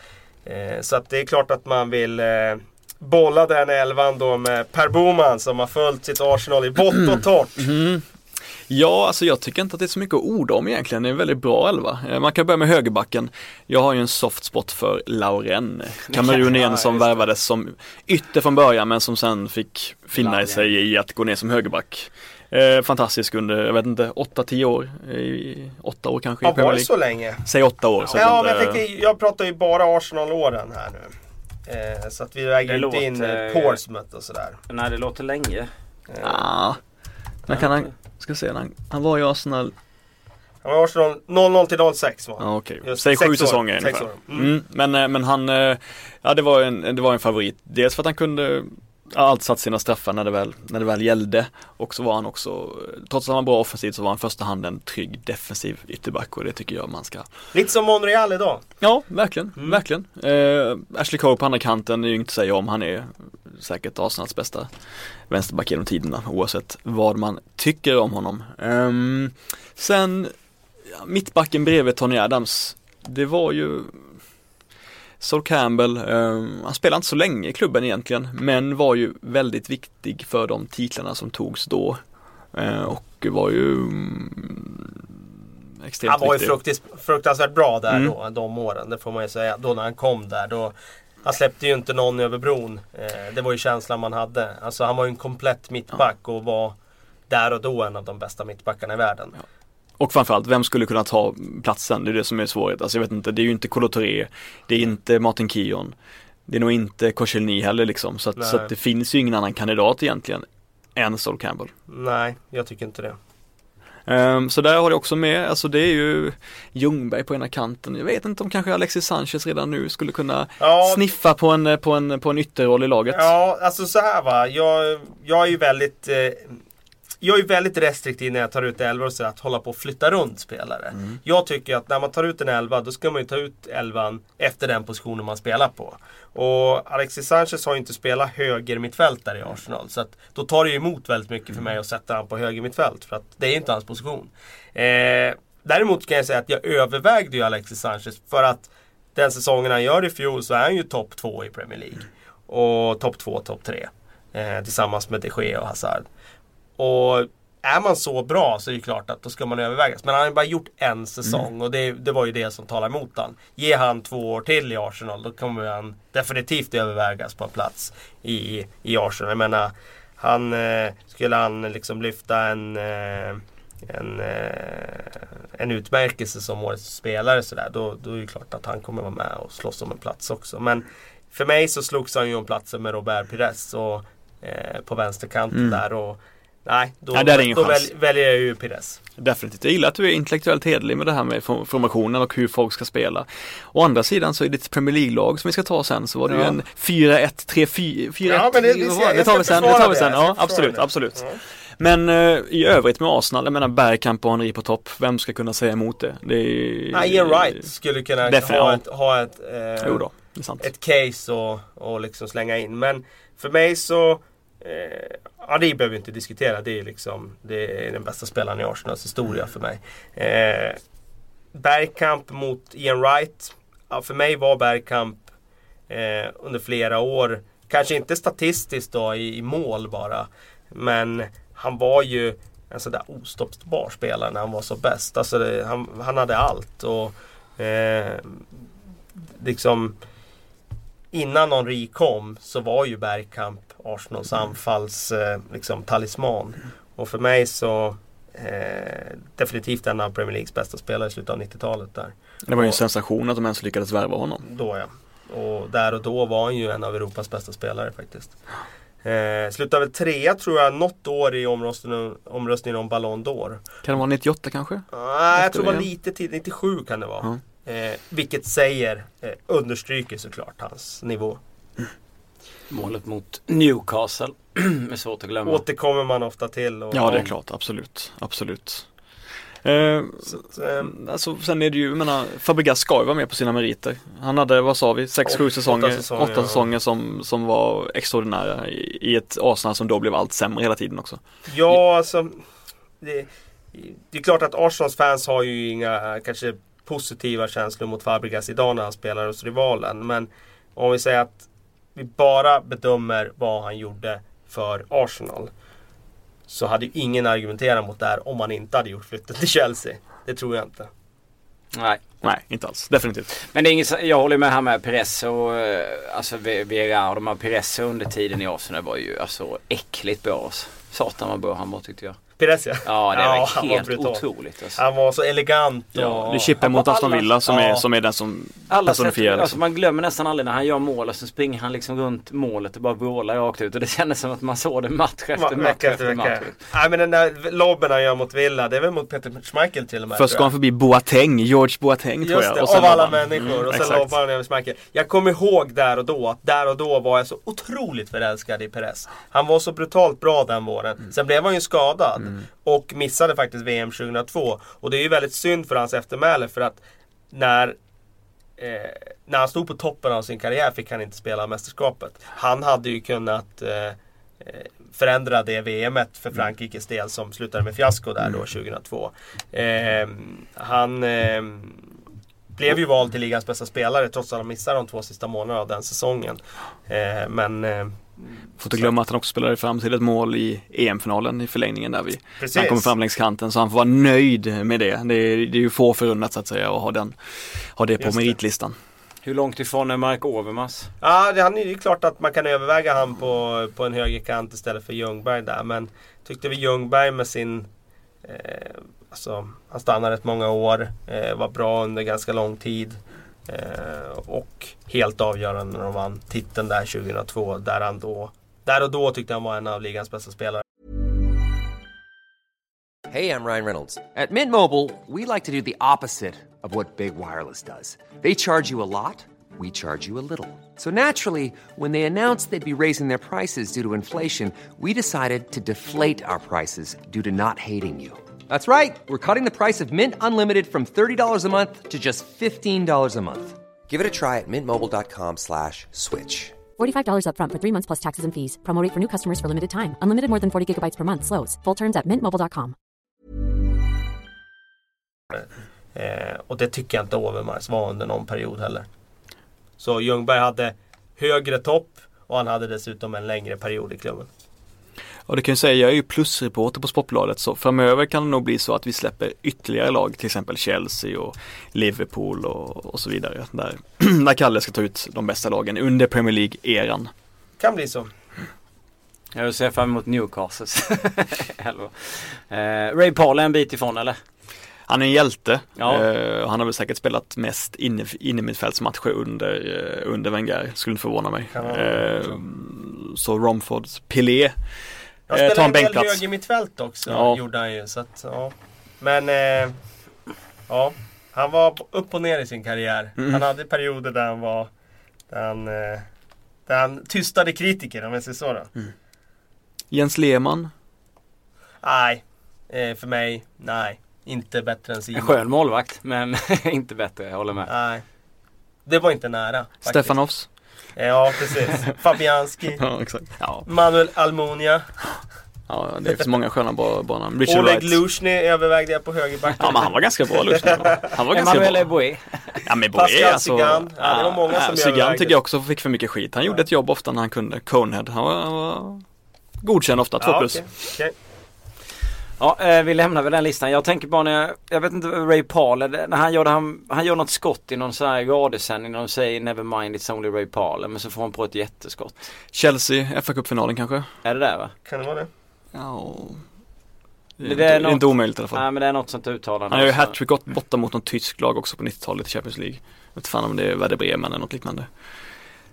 B: Eh, så att det är klart att man vill eh, bolla den elvan då med Per Boman som har följt sitt Arsenal i vått och torrt.
C: Mm. Ja, alltså jag tycker inte att det är så mycket att orda om egentligen. Det är en väldigt bra elva. Eh, Man kan börja med högerbacken. Jag har ju en soft spot för Lauren, kamerunien
A: Ja,
C: som
A: det.
C: värvades som ytter från början men som sen fick finna sig i att gå ner som högerback. Eh, fantastisk under, jag vet inte, 8-10 år, i, 8 år kanske Premier
B: varit
C: League.
B: så länge?
C: Säg 8 år.
B: Ja, men jag, tänker, jag pratar ju bara Arsenal-åren här nu. Eh, så att vi väger
A: Det
B: inte in
A: låter-
B: eh, Portsmouth och sådär.
A: Nej det låter länge.
B: Eh,
C: Ah, när kan han, ska se, han, han var i Arsenal,
B: Han var Arsenal 00 till 06 var han.
C: ja okej,
B: Just
C: säg
B: sex
C: sju
B: år.
C: säsonger
B: Sex
C: ungefär.
B: år. Mm.
C: Mm, men, eh, men han, eh, ja det var en, det var en favorit. Dels för att han kunde alltid satt sina straffar när det, väl, när det väl gällde. Och så var han också, trots att han var bra offensivt så var han första hand en trygg defensiv ytterback och det tycker jag man ska
B: Lite som Monreal idag.
C: Ja, verkligen,
B: Mm.
C: verkligen. Eh, Ashley Cole på andra kanten är ju inte att säga om, han är säkert Arsenals bästa vänsterback genom tiderna oavsett vad man tycker om honom. Ehm, sen, mittbacken bredvid Tony Adams, det var ju Sol Campbell, ehm, han spelade inte så länge i klubben egentligen, men var ju väldigt viktig för de titlarna som togs då. Eh, och var ju mm, extremt
B: Han var ju
C: viktig.
B: fruktis, fruktansvärt bra där
C: Mm.
B: då, de åren. Det får man ju säga. Då när han kom där. Då, han släppte ju inte någon över bron. Eh, det var ju känslan man hade. Alltså han var ju en komplett mittback och var där och då en av de bästa mittbackarna i världen.
C: Och framförallt, vem skulle kunna ta platsen? Det är det som är svårt. Alltså jag vet inte, det är ju inte Kolo Touré, det är inte Martin Kion, det är nog inte Koscielny heller liksom. Så, att, så att det finns ju ingen annan kandidat egentligen än Sol Campbell.
B: Nej, jag tycker inte det.
C: Ehm, så där har det också med, alltså det är ju Ljungberg på ena kanten. Jag vet inte om kanske Alexis Sanchez redan nu skulle kunna
B: Ja,
C: sniffa på en, på en, på en ytterroll i laget.
B: Ja, alltså så här va. Jag, jag är ju väldigt eh, jag är väldigt restriktiv när jag tar ut elva och så att hålla på och flytta runt spelare.
C: Mm.
B: Jag tycker att när man tar ut en elva då ska man ju ta ut elvan efter den positionen man spelar på. Och Alexis Sanchez har ju inte spelat höger mittfältare i Arsenal. Så att då tar det ju emot väldigt mycket för mig att sätta han på höger mittfält. För att det är inte hans position. Eh, däremot kan jag säga att jag övervägde ju Alexis Sanchez för att den säsongen han gör i fjol så är han ju topp två i Premier League. Och topp två, topp tre. Eh, tillsammans med de Gea och Hazard. Och är man så bra så är det klart att då ska man övervägas. Men han har ju bara gjort en säsong och det, det var ju det som talar emot han. Ge han två år till i Arsenal då kommer han definitivt övervägas på en plats i, i Arsenal. Jag menar, han, eh, skulle han liksom lyfta en eh, en, eh, en utmärkelse som årets spelare sådär, då, då är det klart att han kommer vara med och slåss om en plats också. Men för mig så slogs han ju om platsen med Robert Pires och, eh, på vänsterkanten
C: Mm.
B: där. Och, nej, då,
C: Nej, ingen
B: då väl, väljer jag ju Pires.
C: Definitivt. Jag gillar att du är intellektuellt hederlig med det här med for- formationen och hur folk ska spela. Å andra sidan så är det ett Premier League-lag som vi ska ta sen så var det ju
B: Ja.
C: en 4-1, 3-4, 4-1.
B: Ja, men det- vi
C: var det? tar vi sen, det tar vi
B: det,
C: sen. Ja, absolut,
B: det.
C: absolut.
B: Ja.
C: Men eh, i övrigt med Arsenal, jag menar Bergkamp och Henry på topp, vem ska kunna säga emot det? det är,
B: Nej, Ian Wright skulle kunna
C: Definitivt,
B: ha ett, ha ett, eh,
C: då, det är sant.
B: ett case och, och liksom slänga in. Men för mig så eh, Ja det behöver vi inte diskutera. Det är liksom Det är den bästa spelaren i Arsenals historia för mig. Eh, Bergkamp mot Ian Wright. Ja, för mig var Bergkamp eh, under flera år Kanske inte statistiskt då i, i mål bara. Men han var ju en sån där ostoppbar spelare när han var så bäst. Alltså det, han, han hade allt. Och eh, liksom Innan Henri kom så var ju Bergkamp Arsenals anfalls eh, liksom, talisman. Och för mig så Eh, definitivt en av Premier Leagues bästa spelare i slutet av 90-talet där.
C: Det var ju en sensation att de ens lyckades värva honom.
B: Då ja. Och där och då var han ju en av Europas bästa spelare faktiskt. Eh, slutade väl trea tror jag något år i omröstningen, omröstningen om Ballon d'Or.
C: Kan det vara 98 kanske?
B: Nej, jag tror det var lite tid, 97 kan det vara. Eh, vilket säger, eh, understryker såklart hans nivå.
A: Målet mot Newcastle är svårt att glömma.
B: Återkommer man ofta till. Och,
C: Ja det är klart, absolut, absolut. Eh,
B: Så, eh,
C: alltså, sen är det ju, jag menar, Fabregas ska ju vara med på sina meriter. Han hade, vad sa vi, 6-7
B: Åt-
C: säsonger,
B: åtta säsonger,
C: åtta
B: ja.
C: säsonger som, som var extraordinära i, i ett Arsenal som då blev allt sämre hela tiden också.
B: ja, alltså. Det, det är klart att Arsenals fans har ju inga kanske positiva känslor mot Fabregas idag när han spelar hos rivalen. Men om vi säger att vi bara bedömer vad han gjorde för Arsenal. Så hade ju ingen argumenterat mot det här om han inte hade gjort flytten till Chelsea. Det tror jag inte.
A: Nej.
C: Nej, inte alls, definitivt.
A: Men det är inget, jag håller med här med Perez och eh, alltså Vera och de här Perez under tiden i Arsenal var ju alltså äckligt bra. Alltså. Satan vad bra han var tyckte jag.
B: Perez ja.
A: Ja det
B: Ja,
A: var
B: han var
A: helt
B: brutal.
A: otroligt alltså.
B: Han var så elegant och...
C: Ja, det är chippen mot
A: Ja,
C: Aston Villa som,
B: ja.
C: är, som är den som
A: Alla
C: personifierar
A: alltså man glömmer nästan aldrig när han gör mål och så springer han liksom runt målet och bara vrålar rakt ut och det kändes som att man såg det match efter
B: Ma-
A: match efter match.
B: Nej men den där lobben han gör mot Villa, det är väl mot Peter Schmeichel till och med.
C: Först
B: tror
C: går han förbi Boateng, George Boateng tror
B: Just
C: jag.
B: det,
C: och sen
B: av alla
C: han.
B: människor.
C: Mm,
B: och sen lobbar han över Schmeichel. Jag kommer ihåg där och då att där och då var jag så otroligt förälskad i Perez. Han var så brutalt bra den våren.
C: Mm.
B: Sen blev han ju skadad. Och missade faktiskt VM 2002. Och det är ju väldigt synd för hans eftermäle för att när eh, när han stod på toppen av sin karriär fick han inte spela mästerskapet. Han hade ju kunnat eh, eh, förändra det VMet för Frankrikes del som slutade med fiasko där då 2002. Eh, han eh, blev ju vald till ligans bästa spelare trots att han missade de två sista månaderna av den säsongen. Eh, men eh,
C: Får inte glömma att han också spelade fram till ett mål i EM-finalen i förlängningen där vi
B: precis.
C: Han kommer fram längs kanten så han får vara nöjd med det. Det är, det är ju få förunnat så att säga att ha, den, ha det på
B: Just det.
C: meritlistan.
A: Hur långt ifrån är Mark Overmars?
B: Ja, det, han är ju klart att man kan överväga han på, på en högerkant istället för Ljungberg där. Men tyckte vi Ljungberg med sin... Eh, alltså, han stannade rätt många år, eh, var bra under ganska lång tid. Eh, och helt avgörande när de vann titeln där 2002. Där han då... Där och då tyckte han var en av ligans bästa spelare.
D: Hey, I'm Ryan Reynolds. At Mint Mobile, we like to do the opposite of what Big Wireless does. They charge you a lot, we charge you a little. So naturally, when they announced they'd be raising their prices due to inflation, we decided to deflate our prices due to not hating you. That's right. We're cutting the price of Mint Unlimited from $30 a month to just $15 a month. Give it a try at mintmobile.com slash switch.
E: $45 upfront for three months plus taxes and fees. Promote rate for new customers for limited time. Unlimited more than 40 gigabytes per month. Slows. Full terms at mintmobile.com.
B: Eh, och det tycker jag inte Overmars var under någon period heller. Så Ljungberg hade högre topp och han hade dessutom en längre period i klubben.
C: Och det kan jag säga, jag är ju plusreporter på Sportbladet så framöver kan det nog bli så att vi släpper ytterligare lag, till exempel Chelsea och Liverpool och, och så vidare. Där, där Kalle ska ta ut de bästa lagen under Premier League-eran.
B: Kan bli så.
A: Jag ser fram emot Newcastles. Elva. eh, Ray Paul är en bit ifrån eller?
C: Han är en hjälte.
A: Ja.
C: Eh, han har väl säkert spelat mest inne, innermittfältsmatcher under, eh, under Wenger, skulle inte förvåna mig.
B: Kan han
C: Eh, så Romford, Pelé,
B: Han
C: Eh, ta
B: spelade
C: en
B: en del
C: bänkplats.
B: höger mittfält också,
C: Ja.
B: gjorde han ju. Så att, ja. Men, eh, ja. Han var upp och ner i sin karriär.
C: Mm.
B: Han hade perioder där han var, där han, eh, där han tystade kritiker om jag säger så då.
C: Mm. Jens Lehmann.
B: Nej, eh, för mig, nej. Inte bättre än
A: En
B: Simon.
A: skön målvakt men inte bättre, jag håller med.
B: Nej. Det var inte nära. faktiskt.
C: Stefanovs.
B: Ja, precis. Fabianski.
C: Ja, exakt. Ja,
B: Manuel Almunia.
C: ja det är så många sköna bra bra namn. Richard
B: Oleg
C: Wright.
B: Luzjny övervägde jag på högerbacken.
C: Ja men han var ganska bra Lushny. Han var ganska
A: Emanuel
C: bra.
A: Eboué.
C: Ja men Boré alltså.
B: Zigan. Ja, det var många som
C: Zigan
B: övervägde.
C: tycker jag också fick för mycket skit. Han gjorde ett jobb ofta när han kunde. Conehead. Han var, han var godkänd ofta. Två
B: Ja,
C: plus.
B: okej, okej.
A: Ja, eh, vi lämnar väl den listan. Jag tänker bara när jag, jag vet inte, Ray Paul, när han gjorde, han, han gör något skott i någon sån här radiosändning när de säger Never mind it's only Ray Paul, men så får han på ett jätteskott.
C: Chelsea, fa Cup-finalen kanske?
A: Är det där va?
B: Kan det vara det?
C: Ja. Det är,
A: det är
C: inte,
A: något-
C: inte omöjligt i alla fall.
A: Nej men det är något sånt uttalande.
C: Han har ju hattrick borta mot något tyskt lag också på 90-talet i Champions League. Jag vet fan om det är Werder Bremen eller något liknande.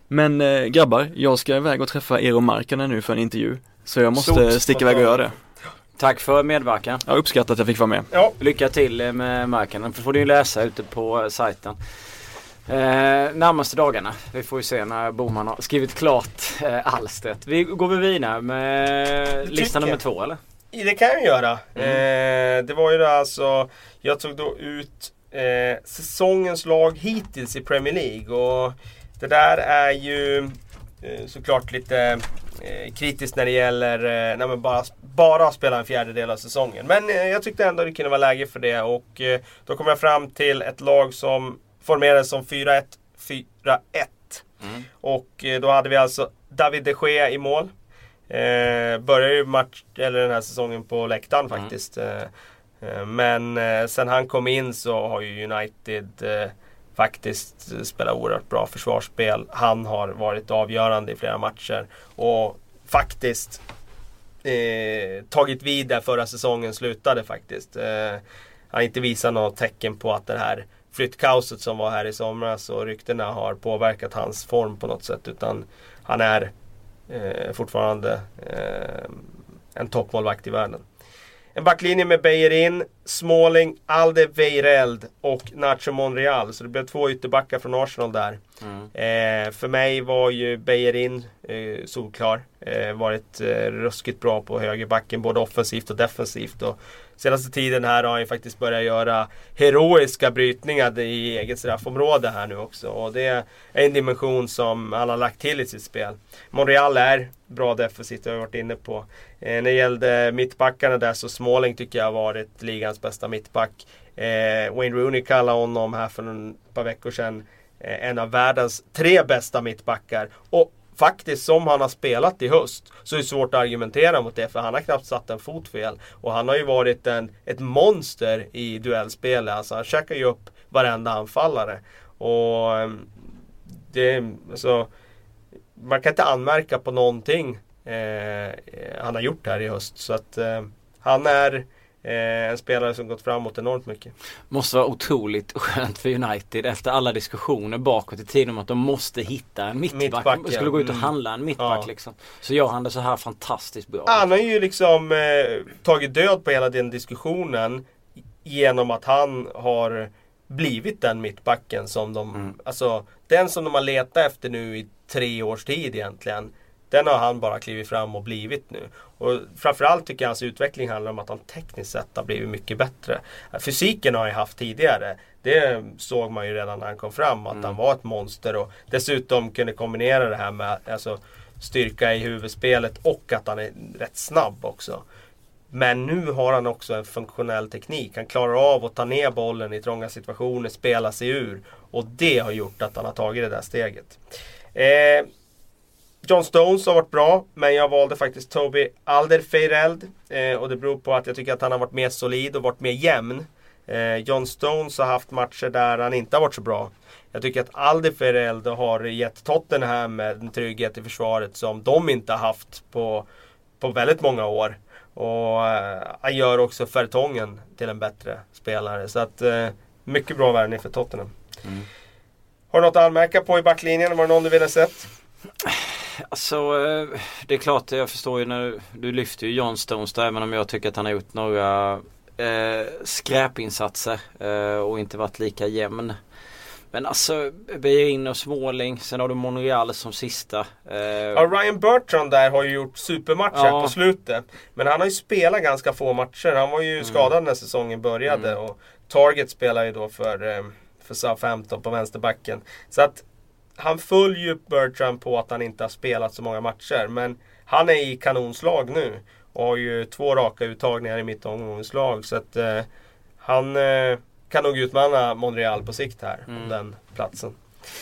C: Men eh, grabbar, jag ska iväg och träffa Eero Markkanen nu för en intervju. Så jag måste
B: Stort
C: sticka iväg och göra det.
A: Tack för medverkan.
C: Jag uppskattar att jag fick vara med.
B: Ja,
A: Lycka till eh, med marken. Det får du ju läsa ute på eh, sajten. Eh, närmaste dagarna. Vi får ju se när Boman har skrivit klart eh, alstret. Vi går vi vidare med lista nummer två eller?
B: det kan jag göra.
A: Mm.
B: Eh, det var ju då alltså, jag tog då ut eh, säsongens lag hittills i Premier League. Och det där är ju eh, såklart lite eh, kritiskt när det gäller eh, nej, bara, bara spela en fjärdedel av säsongen. Men eh, jag tyckte ändå det kunde vara läge för det och eh, då kom jag fram till ett lag som formerades som 4-1, 4-1.
A: Mm.
B: Och eh, då hade vi alltså David de Gea i mål. Eh, började ju match, eller den här säsongen på läktaren
A: Mm.
B: faktiskt. Eh, men eh, sen han kom in så har ju United eh, faktiskt spelat oerhört bra försvarsspel. Han har varit avgörande i flera matcher. Och faktiskt eh, tagit vid där förra säsongen slutade faktiskt. Eh, han har inte visat något tecken på att det här flyttkaoset som var här i somras och ryktena har påverkat hans form på något sätt. Utan han är eh, fortfarande eh, en toppmålvakt i världen. En backlinje med Beijerin, Småling, Alderweireld och Nacho Monreal. Så det blev två ytterbackar från Arsenal där.
A: Mm.
B: Eh, för mig var ju Beijerin eh, solklar. Eh, varit eh, ruskigt bra på högerbacken både offensivt och defensivt. Och senaste tiden här har han ju faktiskt börjat göra heroiska brytningar i eget straffområde här nu också. Och det är en dimension som han har lagt till i sitt spel. Monreal är bra defensivt, det har jag varit inne på. Eh, när det gällde mittbackarna där så Småling tycker jag har varit ligans bästa mittback. Eh, Wayne Rooney kallade honom här för ett par veckor sedan eh, en av världens tre bästa mittbackar. Och faktiskt som han har spelat i höst så är det svårt att argumentera mot det för han har knappt satt en fot fel. Och han har ju varit en, ett monster i duellspelet. Alltså han käkar ju upp varenda anfallare. Och ehm, det, alltså, man kan inte anmärka på någonting eh, han har gjort här i höst. Så att eh, han är en spelare som gått framåt enormt mycket.
A: Måste vara otroligt skönt för United efter alla diskussioner bakåt i tiden om att de måste hitta en mittback.
B: Mittback,
A: de skulle
B: ja.
A: gå ut och
B: Mm.
A: handla en mittback
B: Ja.
A: liksom. Så gör han det så här fantastiskt bra.
B: Han har ju liksom eh, tagit död på hela den diskussionen genom att han har blivit den mittbacken som de,
A: Mm.
B: alltså den som de har letat efter nu i tre års tid egentligen. Den har han bara klivit fram och blivit nu. Och framförallt tycker jag hans utveckling handlar om att han tekniskt sett har blivit mycket bättre. Fysiken har han haft tidigare. Det såg man ju redan när han kom fram att han var ett monster och dessutom kunde kombinera det här med alltså, styrka i huvudspelet och att han är rätt snabb också. Men nu har han också en funktionell teknik. Han klarar av att ta ner bollen i trånga situationer, spela sig ur. Och det har gjort att han har tagit det där steget. Eh, John Stones har varit bra, men jag valde faktiskt Toby Alderweireld. Eh, och det beror på att jag tycker att han har varit mer solid och varit mer jämn. Eh, John Stones har haft matcher där han inte har varit så bra. Jag tycker att Alderweireld har gett Tottenham en trygghet i försvaret som de inte har haft på, på väldigt många år. Och eh, han gör också Fertongen till en bättre spelare. Så att eh, mycket bra värvning för Tottenham.
A: Mm.
B: Har du något att anmärka på i backlinjen? Var det någon du ville sett?
A: Alltså eh, det är klart jag förstår ju när du, du lyfter ju John Stones där även om jag tycker att han har gjort några eh, skräpinsatser eh, och inte varit lika jämn. Men alltså Beijerin och Småling, sen har du Monreal som sista. Eh,
B: Ja, Ryan Bertrand där har ju gjort supermatch här
A: Ja.
B: på slutet. Men han har ju spelat ganska få matcher. Han var ju skadad när säsongen började.
A: Mm.
B: Och Target spelar ju då för, eh, för Southampton på vänsterbacken. Så att han följer ju Bertrand på att han inte har spelat så många matcher. Men han är i kanonslag nu. Och har ju två raka uttagningar i mitt omgångslag. Så att eh, han eh, kan nog utmana Monreal på sikt här. Om
A: Mm.
B: den platsen.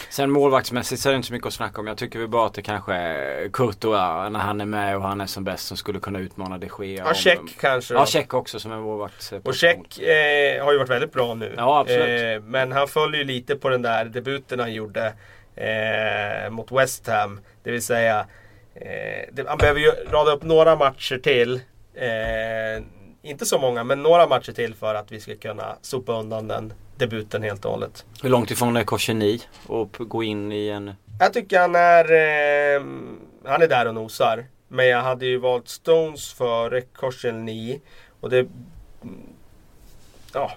A: Sen målvaktsmässigt så är det inte så mycket att snacka om. Jag tycker väl bara att det kanske är Courtois när han är med och han är som bäst som skulle kunna utmana de Gea.
B: Ja,
A: om-
B: Check kanske då.
A: Ja, Check också som en målvakt.
B: Och Check eh, har ju varit väldigt bra nu.
A: Ja, absolut.
B: Eh, men han följer ju lite på den där debuten han gjorde eh, mot West Ham. Det vill säga, eh, det, han behöver ju rada upp några matcher till. Eh, inte så många, men några matcher till för att vi ska kunna sopa undan den debuten helt och hållet.
A: Hur långt ifrån är Korseni och gå in i en...
B: Jag tycker han är, eh, han är där och nosar. Men jag hade ju valt Stones före Korselny. Och det... Ja,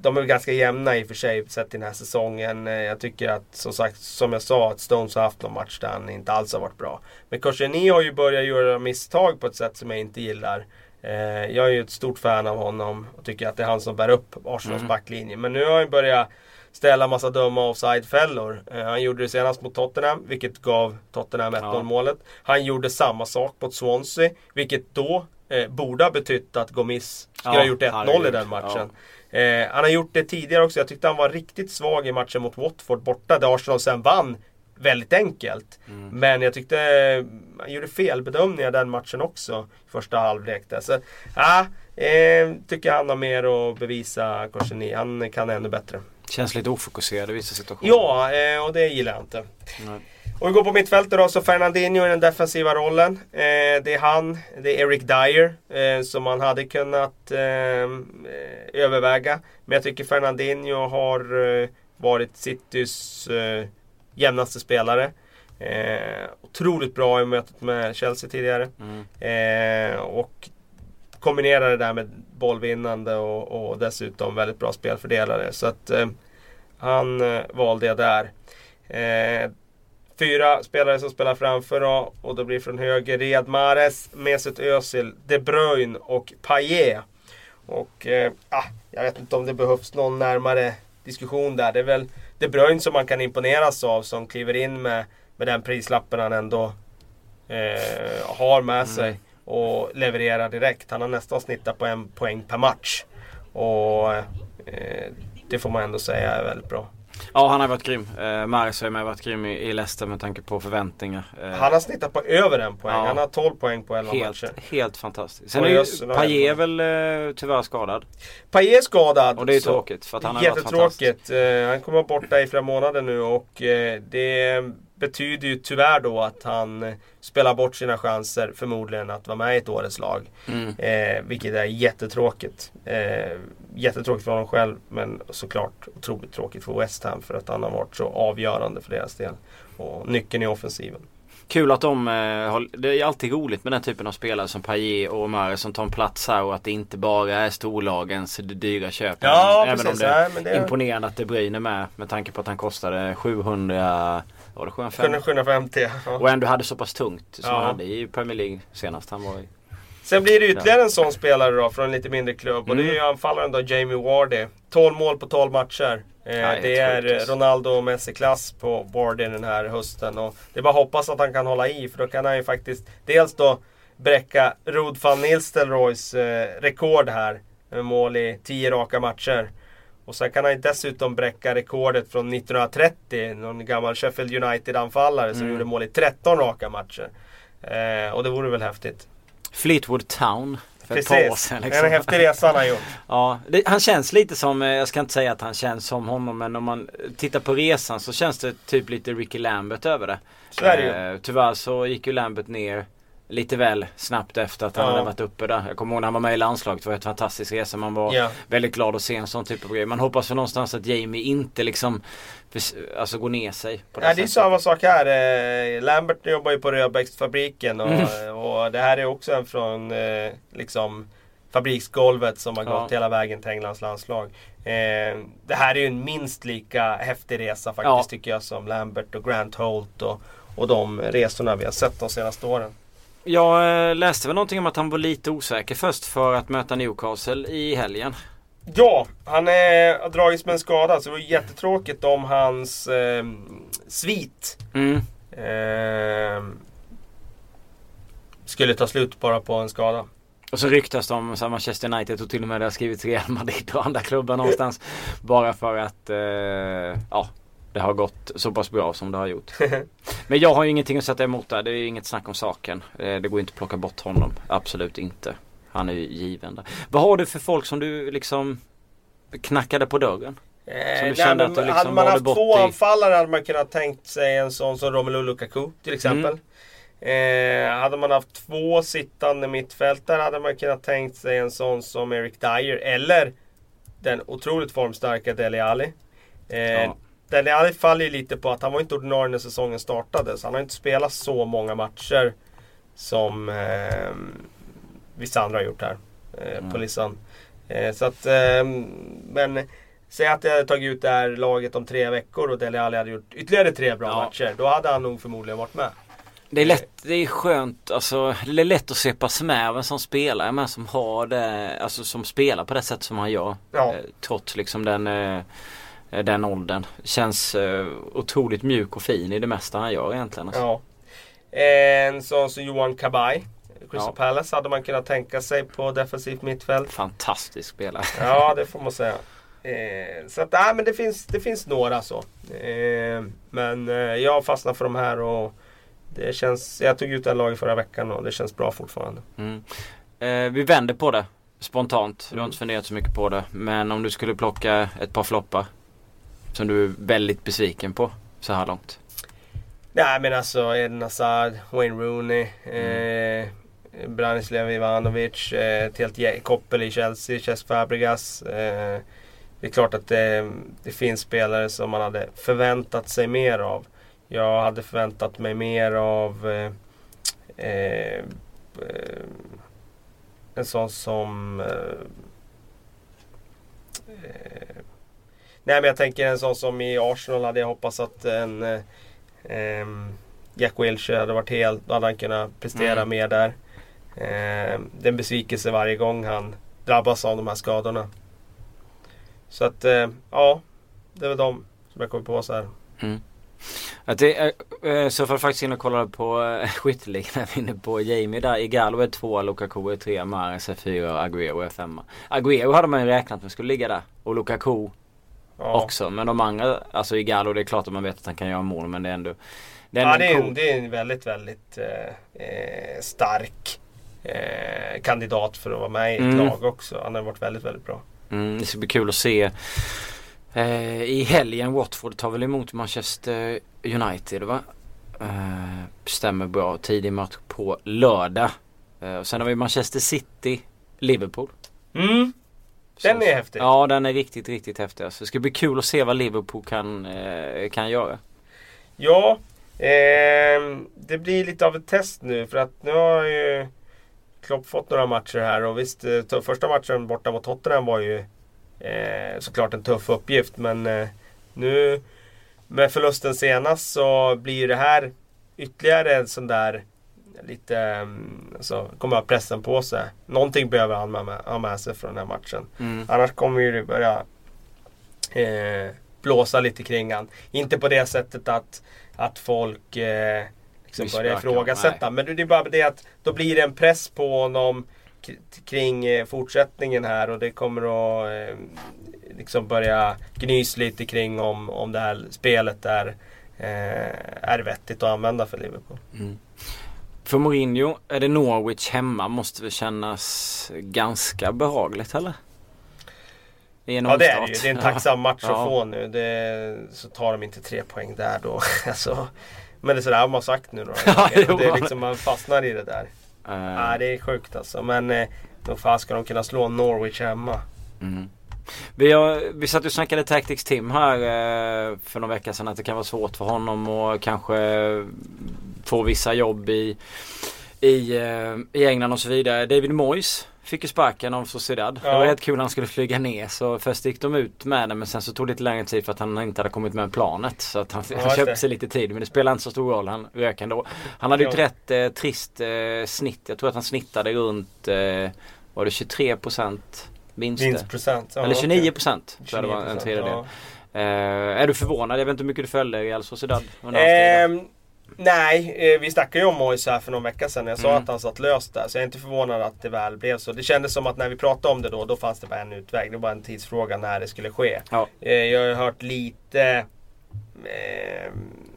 B: de är väl ganska jämna i och för sig sett till den här säsongen. Eh, jag tycker att som sagt, som jag sa, att Stones har haft någon match där han inte alls har varit bra. Men Korselny har ju börjat göra misstag på ett sätt som jag inte gillar. Eh, jag är ju ett stort fan av honom och tycker att det är han som bär upp Arsenals backlinje. Men nu har han börjat ställa massa dumma offside-fällor. Eh, han gjorde det senast mot Tottenham, vilket gav Tottenham 1-0
A: Ja.
B: Han gjorde samma sak mot Swansea, vilket då eh, borde ha betytt att Gomis skulle
A: Ja,
B: ha gjort 1-0 i den matchen. Eh, han har gjort det tidigare också. Jag tyckte han var riktigt svag i matchen mot Watford borta, där Arsenal sen vann väldigt enkelt.
A: Mm.
B: Men jag tyckte eh, han gjorde felbedömningar den matchen också. I första halvlek där. Så, ja, eh, tycker han har mer att bevisa Korseni. Han kan ännu bättre.
A: Känns lite ofokuserad i vissa situationer.
B: Ja, eh, och det gillar jag inte.
A: Nej.
B: Och vi går på mittfältet då, så Fernandinho i den defensiva rollen. Eh, det är han, det är Eric Dyer eh, som man hade kunnat eh, eh, överväga. Men jag tycker Fernandinho har eh, varit Citys eh, jämnaste spelare. Eh, otroligt bra i mötet med Chelsea tidigare.
A: Mm.
B: Och kombinerar det där med bollvinnande och, och dessutom väldigt bra spelfördelare. Så att han valde jag där. Fyra spelare som spelar framför då, och då blir från höger Riyad Mahrez, Mesut Özil, De Bruyne och Payet. Och eh, ah, jag vet inte om det behövs någon närmare diskussion där. Det är väl De Bruyne som man kan imponeras av som kliver in med, med den prislappen han ändå eh, har med sig och levererar direkt. Han har nästan snittat på en poäng per match. Och eh, det får man ändå säga är väldigt bra.
A: Ja han har varit grym. Eh, Maris har ju med varit grym i, i Leicester med tanke på förväntningar. Eh,
B: Han har snittat på över en poäng.
A: Ja.
B: Han har 12 poäng på 11
A: helt,
B: matcher.
A: helt fantastiskt. Sen
B: Och
A: är ju Payet väl eh, tyvärr skadad.
B: Payet är skadad.
A: Och det är ju tråkigt för att han har varit fantastisk.
B: Jättetråkigt. Eh, han kommer vara borta i flera månader nu och eh, det betyder ju tyvärr då att han eh, spelar bort sina chanser förmodligen att vara med i ett årets lag.
A: Mm.
B: Eh, vilket är jättetråkigt. Eh, jättetråkigt för honom själv men såklart otroligt tråkigt för West Ham för att han har varit så avgörande för deras del. Och nyckeln i offensiven.
A: Kul att de, eh, har, det är alltid roligt med den typen av spelare som Payet och Maris som tar en plats här och att det inte bara är storlagens dyra köp.
B: Ja,
A: Även
B: precis.
A: om det är
B: men det-
A: imponerande att De Bruyne är med med tanke på att han kostade 700, var det 750?
B: 750 ja.
A: Och ändå hade så pass tungt som
B: Ja.
A: han hade i Premier League senast han var i.
B: Sen blir det ytterligare en sån spelare då från en lite mindre klubb och det är
A: Mm.
B: ju anfallaren då Jamie Wardy. 12 mål på 12 matcher. Eh, det är
A: alltså.
B: Ronaldo och Messi-klass på Wardy den här hösten. Och det är bara att hoppas att han kan hålla i för då kan han ju faktiskt dels då bräcka Rod van Nistelrooys eh, rekord här. Med mål i 10 raka matcher. Och sen kan han ju dessutom bräcka rekordet från 1930. Någon gammal Sheffield United-anfallare som
A: Mm.
B: gjorde mål i 13 raka matcher. Eh, och det vore väl häftigt.
A: Fleetwood Town för ett par år
B: Precis,
A: sedan.
B: det är en häftig resa han har gjort.
A: Ja, det, han känns lite som, eh, jag ska inte säga att han känns som honom men om man tittar på resan så känns det typ lite Ricky Lambert över det.
B: Så är det ju.
A: Eh, tyvärr så gick ju Lambert ner lite väl snabbt efter att han
B: Ja.
A: hade varit uppe där. Jag kommer ihåg när han var med i landslaget, det var ett fantastisk resa. Man var
B: Ja.
A: väldigt glad att se en sån typ av grej. Man hoppas för någonstans att Jamie inte liksom alltså går ner sig på det
B: Ja, det är samma sak här. Eh, Lambert jobbar ju på Rödbäcksfabriken och,
A: Mm.
B: och det här är också en från eh, liksom fabriksgolvet som har
A: Ja.
B: gått hela vägen till Englands landslag. Eh, det här är ju en minst lika häftig resa faktiskt
A: Ja.
B: tycker jag som Lambert och Grant Holt och, och de resorna vi har sett de senaste åren.
A: Jag eh, läste väl någonting om att han var lite osäker först för att möta Newcastle i helgen.
B: Ja, han är, har dragits med en skada så det var jättetråkigt om hans eh, svit
A: Mm.
B: eh, skulle ta slut bara på en skada.
A: Och så ryktas det om Manchester United och till och med det har skrivits Real Madrid och andra klubbar någonstans. bara för att eh, ja, det har gått så pass bra som det har gjort. Men jag har ju ingenting att sätta emot där. Det är ju inget snack om saken. Eh, det går inte att plocka bort honom. Absolut inte. Han är ju given där. Vad har du för folk som du liksom knackade på dörren?
B: Eh,
A: Så du
B: nej, men
A: du liksom
B: hade man haft två
A: i-
B: anfallare hade man kunnat tänkt sig en sån som Romelu Lukaku till exempel. Eh, hade man haft två sittande mittfältare hade man kunnat tänkt sig en sån som Eric Dyer eller den otroligt formstarka Dele Alli. Eh,
A: Ja.
B: Dele faller ju lite på att han var inte ordinarie när säsongen startade. Så han har inte spelat så många matcher som eh, vissa andra har gjort här eh, på listan. Eh, så att, eh, men Säg att jag hade tagit ut det här laget om tre veckor och Dele Alli hade gjort ytterligare tre bra
A: Ja.
B: matcher. Då hade han nog förmodligen varit med.
A: Det är lätt, det är skönt, alltså det är lätt att sepas med av en sån spelare men som har det, alltså som spelar på det sätt som han gör.
B: Ja.
A: Eh, Trots liksom den, eh, den åldern. Känns eh, otroligt mjuk och fin i det mesta han gör egentligen. Alltså.
B: Ja. En sån som Johan Kabay. Crystal
A: Ja.
B: Palace hade man kunnat tänka sig på defensivt mittfält.
A: Fantastisk spelare.
B: Ja, det får man säga. Eh, så att, nej, men det finns, det finns några så. Eh, men eh, jag fastnar för de här och det känns, jag tog ut här laget förra veckan och det känns bra fortfarande.
A: Mm. Eh, vi vänder på det spontant. Du har inte funderat så mycket på det. Men om du skulle plocka ett par floppar. Som du är väldigt besviken på så här långt.
B: Nej men alltså Eden Hazard, Wayne Rooney, eh, Branislav Ivanovic, eh, ett helt koppel i Chelsea, Cesc Fabregas. Eh, det är klart att det, det finns spelare som man hade förväntat sig mer av. Jag hade förväntat mig mer av eh, eh, eh, en sån som eh, eh, Nej men jag tänker en sån som i Arsenal hade jag hoppats att en eh, Jack Wilshere hade varit helt, då hade han kunnat prestera
A: Mm.
B: mer där. Ehm, det är en besvikelse varje gång han drabbas av de här skadorna. Så att eh, ja, det är väl de som jag kommer på så här.
A: Att det, eh, eh, så får faktiskt in och kolla på eh, skytteligan. Jag är inne på Jamie där. Igalo är tvåa, Lukaku är trea, Mahrez är fyra, Agüero är femma. Agüero hade man ju räknat med skulle ligga där. Och Lukaku
B: Ja,
A: också. Men de andra, alltså Igalo det är klart att man vet att han kan göra mål men det är ändå det är
B: ja det, är
A: cool.
B: det är en väldigt, väldigt eh, eh, stark eh, kandidat för att vara med i ett
A: Mm.
B: lag också. Han har varit väldigt, väldigt bra.
A: Mm, det ska bli kul att se. Eh, I helgen Watford tar väl emot Manchester United va? Eh, stämmer bra. Tidig match på lördag. Eh, och sen har vi Manchester City, Liverpool.
B: Mm, den är häftig.
A: Ja den är riktigt, riktigt häftig. Alltså, det ska bli kul att se vad Liverpool kan, eh, kan göra.
B: Ja, ehm, det blir lite av ett test nu för att nu har ju Klopp fått några matcher här och visst, eh, första matchen borta mot Tottenham var ju eh, såklart en tuff uppgift men eh, nu med förlusten senast så blir det här ytterligare en sån där lite, mm, alltså, kommer ha pressen på sig. Någonting behöver han med, ha med sig från den här matchen.
A: Mm.
B: Annars kommer ju det börja eh, blåsa lite kring han. Inte på det sättet att, att folk eh, liksom börjar ifrågasätta. Men det är bara det att då blir det en press på honom kring eh, fortsättningen här och det kommer att eh, liksom börja gnys lite kring om, om det här spelet är, eh, är vettigt att använda för Liverpool.
A: För Mourinho är det Norwich hemma måste väl kännas ganska behagligt eller?
B: Ja det är det ju.
A: omstart.
B: Det är en tacksam match
A: Ja.
B: att få nu. Det, så tar de inte tre poäng där då. alltså, men det är sådär man har sagt nu några
A: Ja,
B: gånger. Det är liksom, man fastnar i det där.
A: Eh,
B: Nej, det är sjukt alltså. Men eh, då fan ska de kunna slå Norwich hemma.
A: Mm. Vi, har, vi satt och snackade Tactics Tim här eh, för några veckor sedan att det kan vara svårt för honom och kanske få vissa jobb i, i, eh, i England och så vidare. David Moyes fick ju sparken av Sociedad. Det
B: Ja.
A: var helt kul han skulle flyga ner så först gick de ut med det men sen så tog det lite längre tid för att han inte hade kommit med planet. Så att han,
B: Ja,
A: han köpte
B: det.
A: sig lite tid men det spelar inte så stor roll. Han rök ändå. Han hade ju ett rätt eh, trist eh, snitt. Jag tror att han snittade runt eh, var det 23 procent vinster.
B: Vinstprocent. Ja,
A: Eller 29
B: okej.
A: procent. jag det var en
B: 29%,
A: tredjedel.
B: ja.
A: Eh, är du förvånad? Jag vet inte hur mycket du följde Real Sociedad.
B: Ehm, nej, eh, vi snackade ju om Moyes här för någon vecka sedan. Jag sa
A: Mm.
B: att han satt löst där. Så jag är inte förvånad att det väl blev så. Det kändes som att när vi pratade om det då, då fanns det bara en utväg. Det var en tidsfråga när det skulle ske.
A: Ja.
B: Eh, jag har hört lite eh,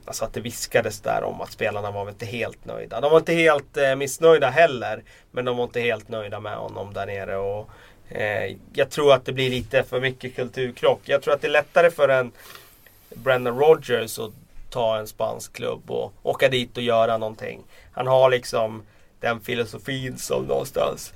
B: Alltså att det viskades där om att spelarna var inte helt nöjda. De var inte helt eh, missnöjda heller. Men de var inte helt nöjda med honom där nere. Och, eh, jag tror att det blir lite för mycket kulturkrock. Jag tror att det är lättare för en Brendan Rodgers att ta en spansk klubb och åka dit och göra någonting. Han har liksom den filosofin som någonstans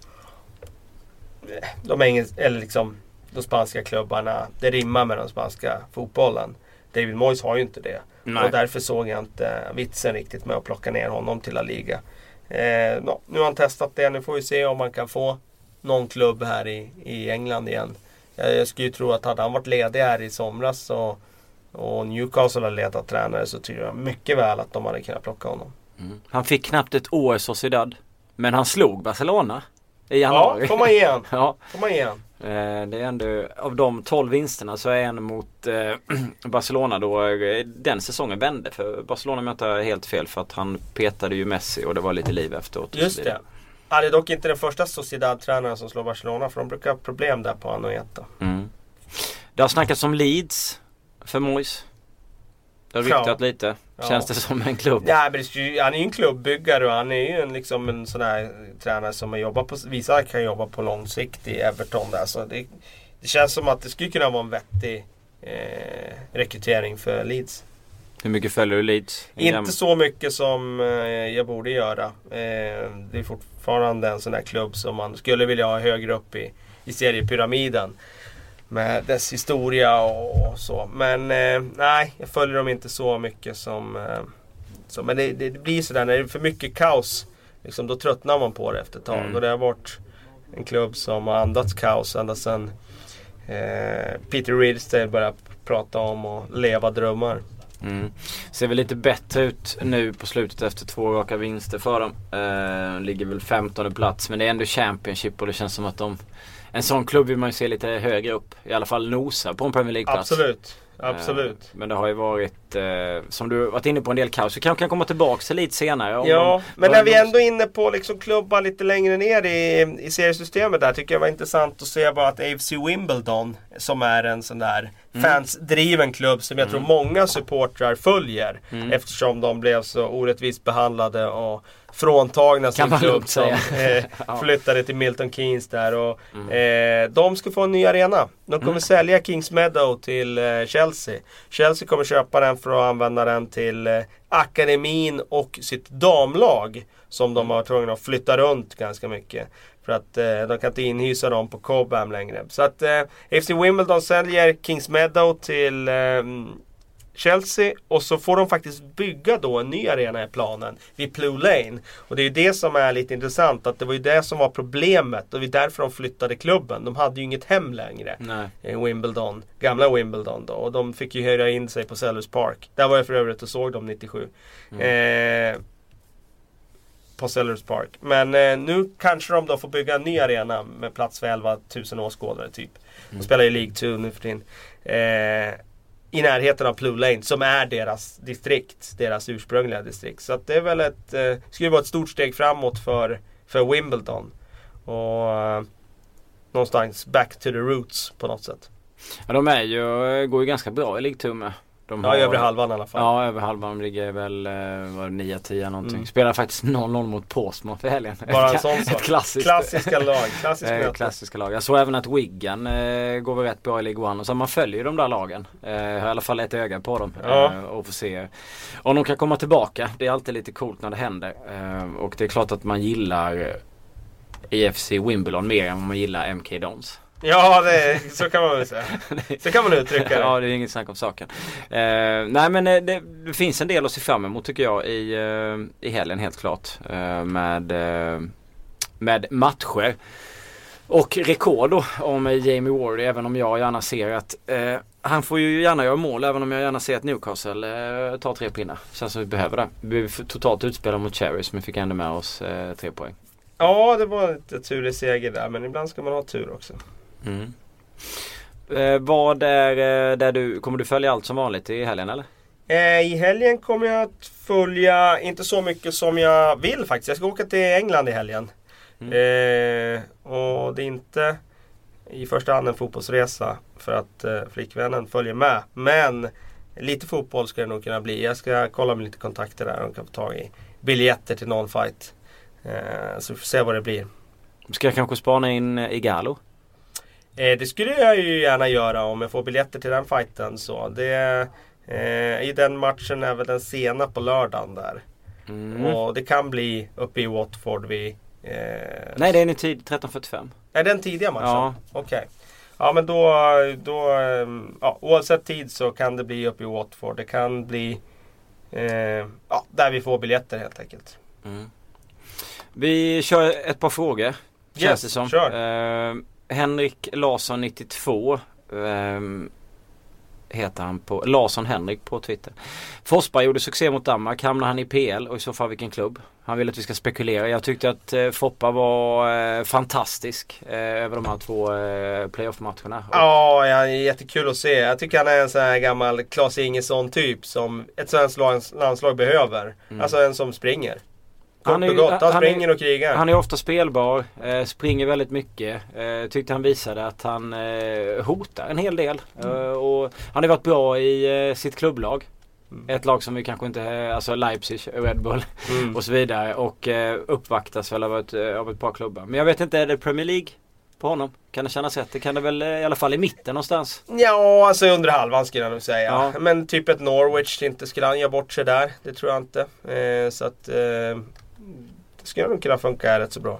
B: de, engels, eller liksom, de spanska klubbarna, det rimmar med den spanska fotbollen. David Moyes har ju inte det.
A: Nej.
B: Och därför såg jag inte vitsen riktigt med att plocka ner honom till La Liga. Eh, no, nu har han testat det, nu får vi se om man kan få någon klubb här i, i England igen. Jag, jag skulle ju tro att hade han varit ledig här i somras och, och Newcastle hade letat tränare så tror jag mycket väl att de hade kunnat plocka honom.
A: Mm. Han fick knappt ett år i Sociedad. Men han slog Barcelona i
B: Ja,
A: januari.
B: får man ge han.
A: ja.
B: Får man ge han.
A: Eh, Det är ändå av de 12 vinsterna så är en mot eh, Barcelona då eh, den säsongen vände för Barcelona om jag inte helt fel för att han petade ju Messi och det var lite liv efteråt. och så
B: Det. Han är dock inte den första Sociedad-tränaren som slår Barcelona för de brukar ha problem där på Anoeta.
A: Mm. Det har snackats om Leeds för Moyes. Det har
B: Ja.
A: ryktat lite.
B: Ja.
A: Känns det som en klubb?
B: Ja, men är han är ju en klubbyggare och han är ju en, liksom en sån där tränare som har jobbat på, vissa kan jobba på lång sikt i Everton där. Så det, det känns som att det skulle kunna vara en vettig eh, rekrytering för Leeds.
A: Hur mycket följer du Leeds?
B: Inte så mycket som eh, jag borde göra. Eh, det är fortfarande en sån där klubb som man skulle vilja ha högre upp i, i seriepyramiden. Med dess historia och så. Men eh, nej, jag följer dem inte så mycket som... Så, men det, det, blir sådär, när det är för mycket kaos. Liksom, då tröttnar man på det efter ett tag.
A: Mm.
B: Och det har varit en klubb som har andats kaos ända sedan eh, Peter Ridsdale började prata om och leva drömmar.
A: Mm. Ser väl lite bättre ut nu på slutet efter två raka vinster för dem. Eh, ligger väl 15 plats men det är ändå Championship och det känns som att de En sån klubb vill man ju se lite högre upp. I alla fall nosa på en Premier League-plats.
B: Absolut. Absolut.
A: Eh, men det har ju varit, eh, som du varit inne på, en del kaos. Vi kanske kan komma tillbaka till lite senare.
B: Ja,
A: de-
B: men när vi
A: de-
B: ändå är inne på liksom klubbar lite längre ner i, i seriesystemet där tycker jag var intressant att se bara att AFC Wimbledon som är en sån där
A: Mm.
B: fansdriven klubb som jag tror många supportrar följer
A: Mm.
B: eftersom de blev så orättvist behandlade och fråntagna sin klubb som eh.
A: Mm.
B: flyttade till Milton Keynes där. Och, eh, de ska få en ny arena. De kommer sälja Kings Meadow till eh, Chelsea. Chelsea kommer köpa den för att använda den till eh, akademin och sitt damlag. Som de har tvungna att flytta runt ganska mycket. För att eh, de kan inte inhysa dem på Cobham längre. Så att eh, FC Wimbledon säljer Kings Meadow till eh, Chelsea och så får de faktiskt bygga då en ny arena i planen vid Blue Lane. Och det är ju det som är lite intressant att det var ju det som var problemet och det är därför de flyttade klubben. De hade ju inget hem längre.
A: Nej.
B: i Wimbledon, gamla Wimbledon då. Och de fick ju hyra in sig på Sellers Park. Där var jag för övrigt och såg dem 97. Eh, på Sellers Park. Men eh, nu kanske de då får bygga en ny arena med plats för 11 000 åskådare typ. De spelar i League 2 nu för tiden. Eh, i närheten av Blue Lane som är deras distrikt. Deras ursprungliga distrikt. Så att det är väl ett, eh, skulle vara ett stort steg framåt för, för Wimbledon. Och eh, någonstans back to the roots på något sätt.
A: Ja, de är ju, eh, går ju ganska bra i League 2 med. De
B: Ja,
A: har-
B: övre halvan i alla fall.
A: Ja, över halvan. De ligger väl eh, vad, 9-10 någonting.
B: Mm.
A: Spelar faktiskt 0-0 mot Portsmouth i helgen.
B: Bara en sån sak.
A: Klassiskt.
B: Klassiska lag. Klassiskt
A: Eh, klassiska lag. Jag såg även att Wigan eh, går väl rätt bra i League One. Och så man följer ju de där lagen. Eh, har i alla fall ett öga på dem.
B: Ja.
A: Eh, och får se om de kan komma tillbaka. Det är alltid lite coolt när det händer. Eh, och det är klart att man gillar EFC Wimbledon mer än vad man gillar MK Dons.
B: Ja, det, så kan man väl säga. Så kan man uttrycka det.
A: ja, det är inget snack om saken. Eh, nej men eh, det, det finns en del att se fram emot tycker jag i, eh, i helgen helt klart. Eh, med, eh, med matcher. Och rekord då om Jamie Ward även om jag gärna ser att eh, han får ju gärna göra mål även om jag gärna ser att Newcastle eh, tar tre pinnar. Känns som vi behöver det. Vi blev totalt utspelade mot Cherries men fick ändå med oss eh, tre poäng.
B: Ja, det var lite turlig seger där. Men ibland ska man ha tur också.
A: Mm. Eh, vad är eh, där du, kommer du följa allt som vanligt i helgen eller?
B: Eh, I helgen kommer jag att följa, inte så mycket som jag vill faktiskt. Jag ska åka till England i helgen. Eh, och det är inte i första hand en fotbollsresa för att eh, flickvännen följer med. Men lite fotboll ska det nog kunna bli. Jag ska kolla med lite kontakter där och kan få tag i biljetter till någon fight. Eh, så vi får se vad det blir.
A: Ska jag kanske spana in eh, Igalo?
B: Eh, det skulle jag ju gärna göra om jag får biljetter till den fighten. Så det, Eh, I den matchen är väl den sena på lördagen där.
A: Mm.
B: Och det kan bli uppe i Watford vid... Eh,
A: Nej det är en tid 13.45.
B: Är den tidiga matchen?
A: Ja.
B: Okej. Ja men då, då ehm, ja, oavsett tid så kan det bli uppe i Watford. Det kan bli eh, ja, där vi får biljetter helt enkelt.
A: Mm. Vi kör ett par frågor. Känns
B: Yes,
A: det som.
B: kör.
A: Eh, Henrik Larsson 92 eh, Heter han på Larsson Henrik på Twitter. Forsberg gjorde succé mot Danmark. Hamnar han i PL och i så fall vilken klubb? Han vill att vi ska spekulera. Jag tyckte att eh, Foppa var eh, fantastisk eh, över de här två eh, playoff-matcherna.
B: Ja, ja, jättekul att se. Jag tycker han är en sån här gammal Klas Ingesson typ som ett svenskt lands- landslag behöver. Alltså en som springer. Kort
A: Han är
B: och gott. Han, springer och krigar.
A: Han är ofta spelbar, eh, springer väldigt mycket. Eh, tyckte han visade att han eh, hotar en hel del. Eh, och han har varit bra i eh, sitt klubblag. Ett lag som vi kanske inte, alltså Leipzig, Red Bull
B: Mm.
A: och så vidare. Och eh, uppvaktas väl av ett, av ett par klubbar. Men jag vet inte, är det Premier League på honom? Kan det kännas rätt? Det kan det väl i alla fall i mitten någonstans.
B: Ja, alltså under halvan skulle jag nog säga.
A: Ja.
B: Men typ ett Norwich, inte skulle han göra bort sig där. Det tror jag inte. Eh, så att eh, det skulle nog kunna funka rätt så bra.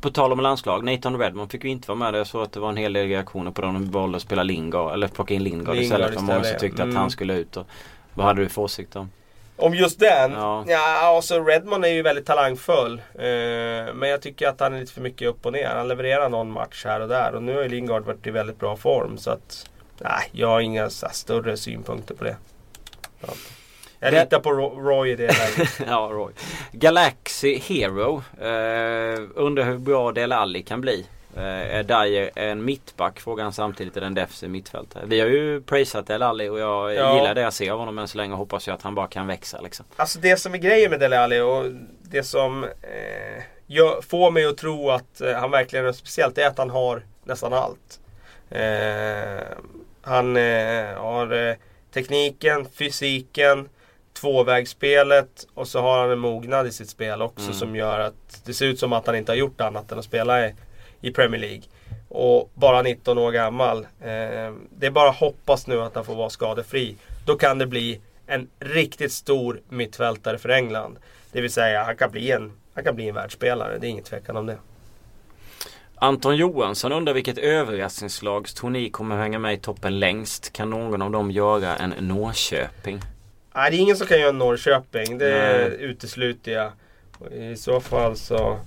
A: På tal om landslag, Nathan Redmond fick ju inte vara med. Jag såg att det var en hel del reaktioner på dem. De valde att spela Lingard, eller plocka in Lingard,
B: Lingard
A: istället. Var många som tyckte
B: mm.
A: att han skulle ut. Och, vad hade du för åsikt om?
B: Om just den?
A: Ja.
B: Ja, alltså Redmond är ju väldigt talangfull. Eh, men jag tycker att han är lite för mycket upp och ner. Han levererar någon match här och där. Och nu har ju Lingard varit i väldigt bra form. Så att, nej, jag har inga här större synpunkter på det. Ja. Jag litar på Ro- Roy i det läget.
A: ja, Roy. Galaxy Hero. Eh, undrar hur bra Del Alli kan bli. Eh, är Dyer en mittback? Frågar han samtidigt är den defensiv mittfältare. Vi har ju prisat Del Alli och jag
B: Ja.
A: gillar det jag ser av honom än så länge och hoppas jag att han bara kan växa liksom.
B: Alltså det som är grejen med Dele Alli och det som eh, gör, får mig att tro att eh, han verkligen är speciellt är att han har nästan allt. Eh, han eh, har eh, tekniken, fysiken, tvåvägsspelet och så har han en mognad i sitt spel också
A: Mm.
B: som gör att det ser ut som att han inte har gjort annat än att spela i, i Premier League. Och bara 19 år gammal. Eh, det är bara att hoppas nu att han får vara skadefri. Då kan det bli en riktigt stor mittfältare för England. Det vill säga han kan bli en, han kan bli en världsspelare. Det är ingen tvekan om det.
A: Anton Johansson undrar vilket överraskningslag tror ni kommer hänga med i toppen längst? Kan någon av dem göra en Norrköping?
B: Nej, det är ingen som kan göra Norrköping. Det
A: Nej.
B: utesluter jag. I så fall så...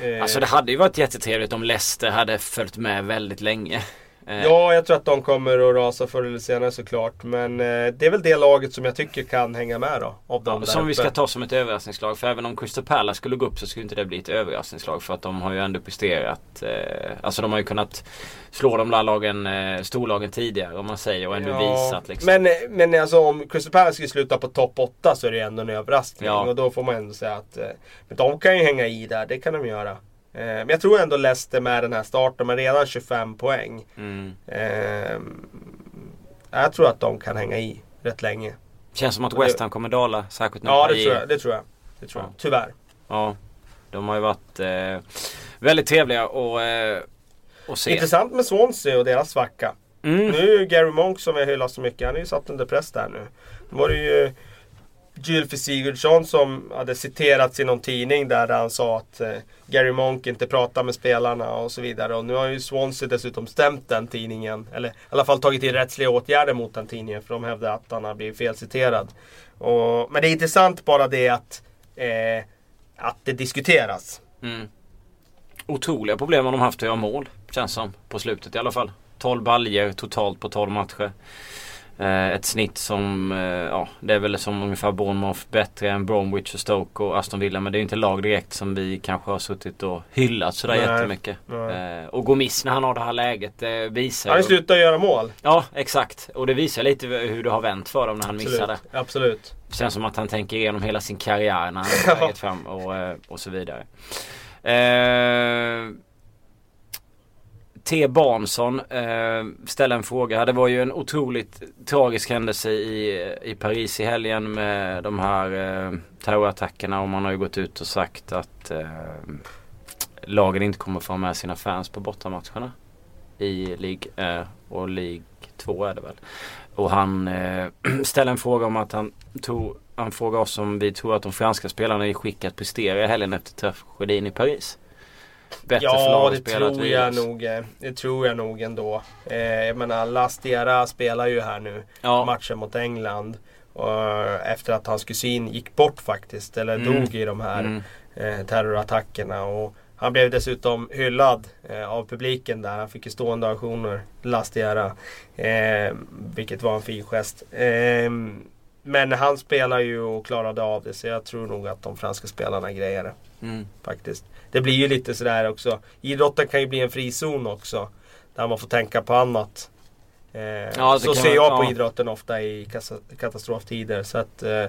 B: eh,
A: Alltså det hade ju varit jättetrevligt om Leicester hade följt med väldigt länge. Eh,
B: Ja, jag tror att de kommer att rasa förr eller senare såklart. Men eh, det är väl det laget som jag tycker kan hänga med då. Av dem där
A: Som vi
B: uppe.
A: ska ta som ett överraskningslag. För även om Crystal Palace skulle gå upp så skulle inte det bli ett överraskningslag. För att de har ju ändå presterat. Eh, alltså de har ju kunnat slå de där lagen, eh, storlagen tidigare om man säger. Och ändå
B: Ja,
A: visat liksom.
B: Men, men alltså om Crystal Palace skulle sluta på topp 8 så är det ändå en överraskning.
A: Ja.
B: Och då får man ändå säga att eh, men de kan ju hänga i där, det kan de göra. Eh, men jag tror ändå Leicester med den här starten, men redan 25 poäng.
A: Mm.
B: Eh, jag tror att de kan hänga i rätt länge.
A: Känns som att West Ham kommer dala. Särskilt nu
B: Ja, det tror jag. Det tror jag. Det tror jag.
A: Ja.
B: Tyvärr.
A: Ja. De har ju varit eh, väldigt trevliga och, eh, och se.
B: Intressant med Swansea och deras svacka.
A: Mm.
B: Nu är ju Gary Monk som jag hyllar så mycket, han är ju satt under press där nu. Nu var det ju Gylfi Sigurdsson som hade citerats i någon tidning där, han sa att eh, Gary Monk inte pratar med spelarna och så vidare. Och nu har ju Swansea dessutom stämt den tidningen. Eller i alla fall tagit in rättsliga åtgärder mot den tidningen för de hävdar att han har blivit felciterad. Och, men det är intressant bara det att, eh, att det diskuteras.
A: Mm. Otroliga problem har de haft att göra mål. Känns som. På slutet i alla fall. 12 baljer totalt på 12 matcher. Eh, ett snitt som, eh, ja det är väl som ungefär Bournemouth bättre än Bromwich och Stoke och Aston Villa. Men det är ju inte lag direkt som vi kanske har suttit och hyllat sådär
B: Nej.
A: jättemycket.
B: Nej.
A: Eh, och gå miss när han har det här läget det visar
B: Han har slutat göra mål.
A: Ja exakt. Och det visar lite hur det har vänt för dem när han missade.
B: Absolut. Absolut.
A: Känns som att han tänker igenom hela sin karriär när han på väget fram och, och så vidare. Eh, T. Barnsson eh, ställa en fråga. Det var ju en otroligt tragisk händelse i, i Paris i helgen med de här eh, terrorattackerna och man har ju gått ut och sagt att eh, lagen inte kommer få ha med sina fans på bortamatcherna i League. Eh, och League 2 är det väl. Och han eh, ställer en fråga om att han tog han frågar oss om vi tror att de franska spelarna är i skick att prestera i helgen efter tragedin i Paris.
B: Bättre ja, det tror jag nog. Eh, det tror jag nog ändå. Eh, jag menar, Lastiera spelar ju här nu ja. matchen mot England. Och efter att hans kusin gick bort faktiskt, eller mm. dog i de här mm. eh, terrorattackerna. Och han blev dessutom hyllad eh, av publiken där. Han fick ju stående ovationer, Lastiera. Eh, vilket var en fin gest. Men han spelar ju och klarade av det så jag tror nog att de franska spelarna grejer det. Mm. Faktiskt. Det blir ju lite sådär också. Idrotten kan ju bli en frizon också. Där man får tänka på annat. Eh, ja, så ser jag på ja. idrotten ofta i katastroftider. Så att eh,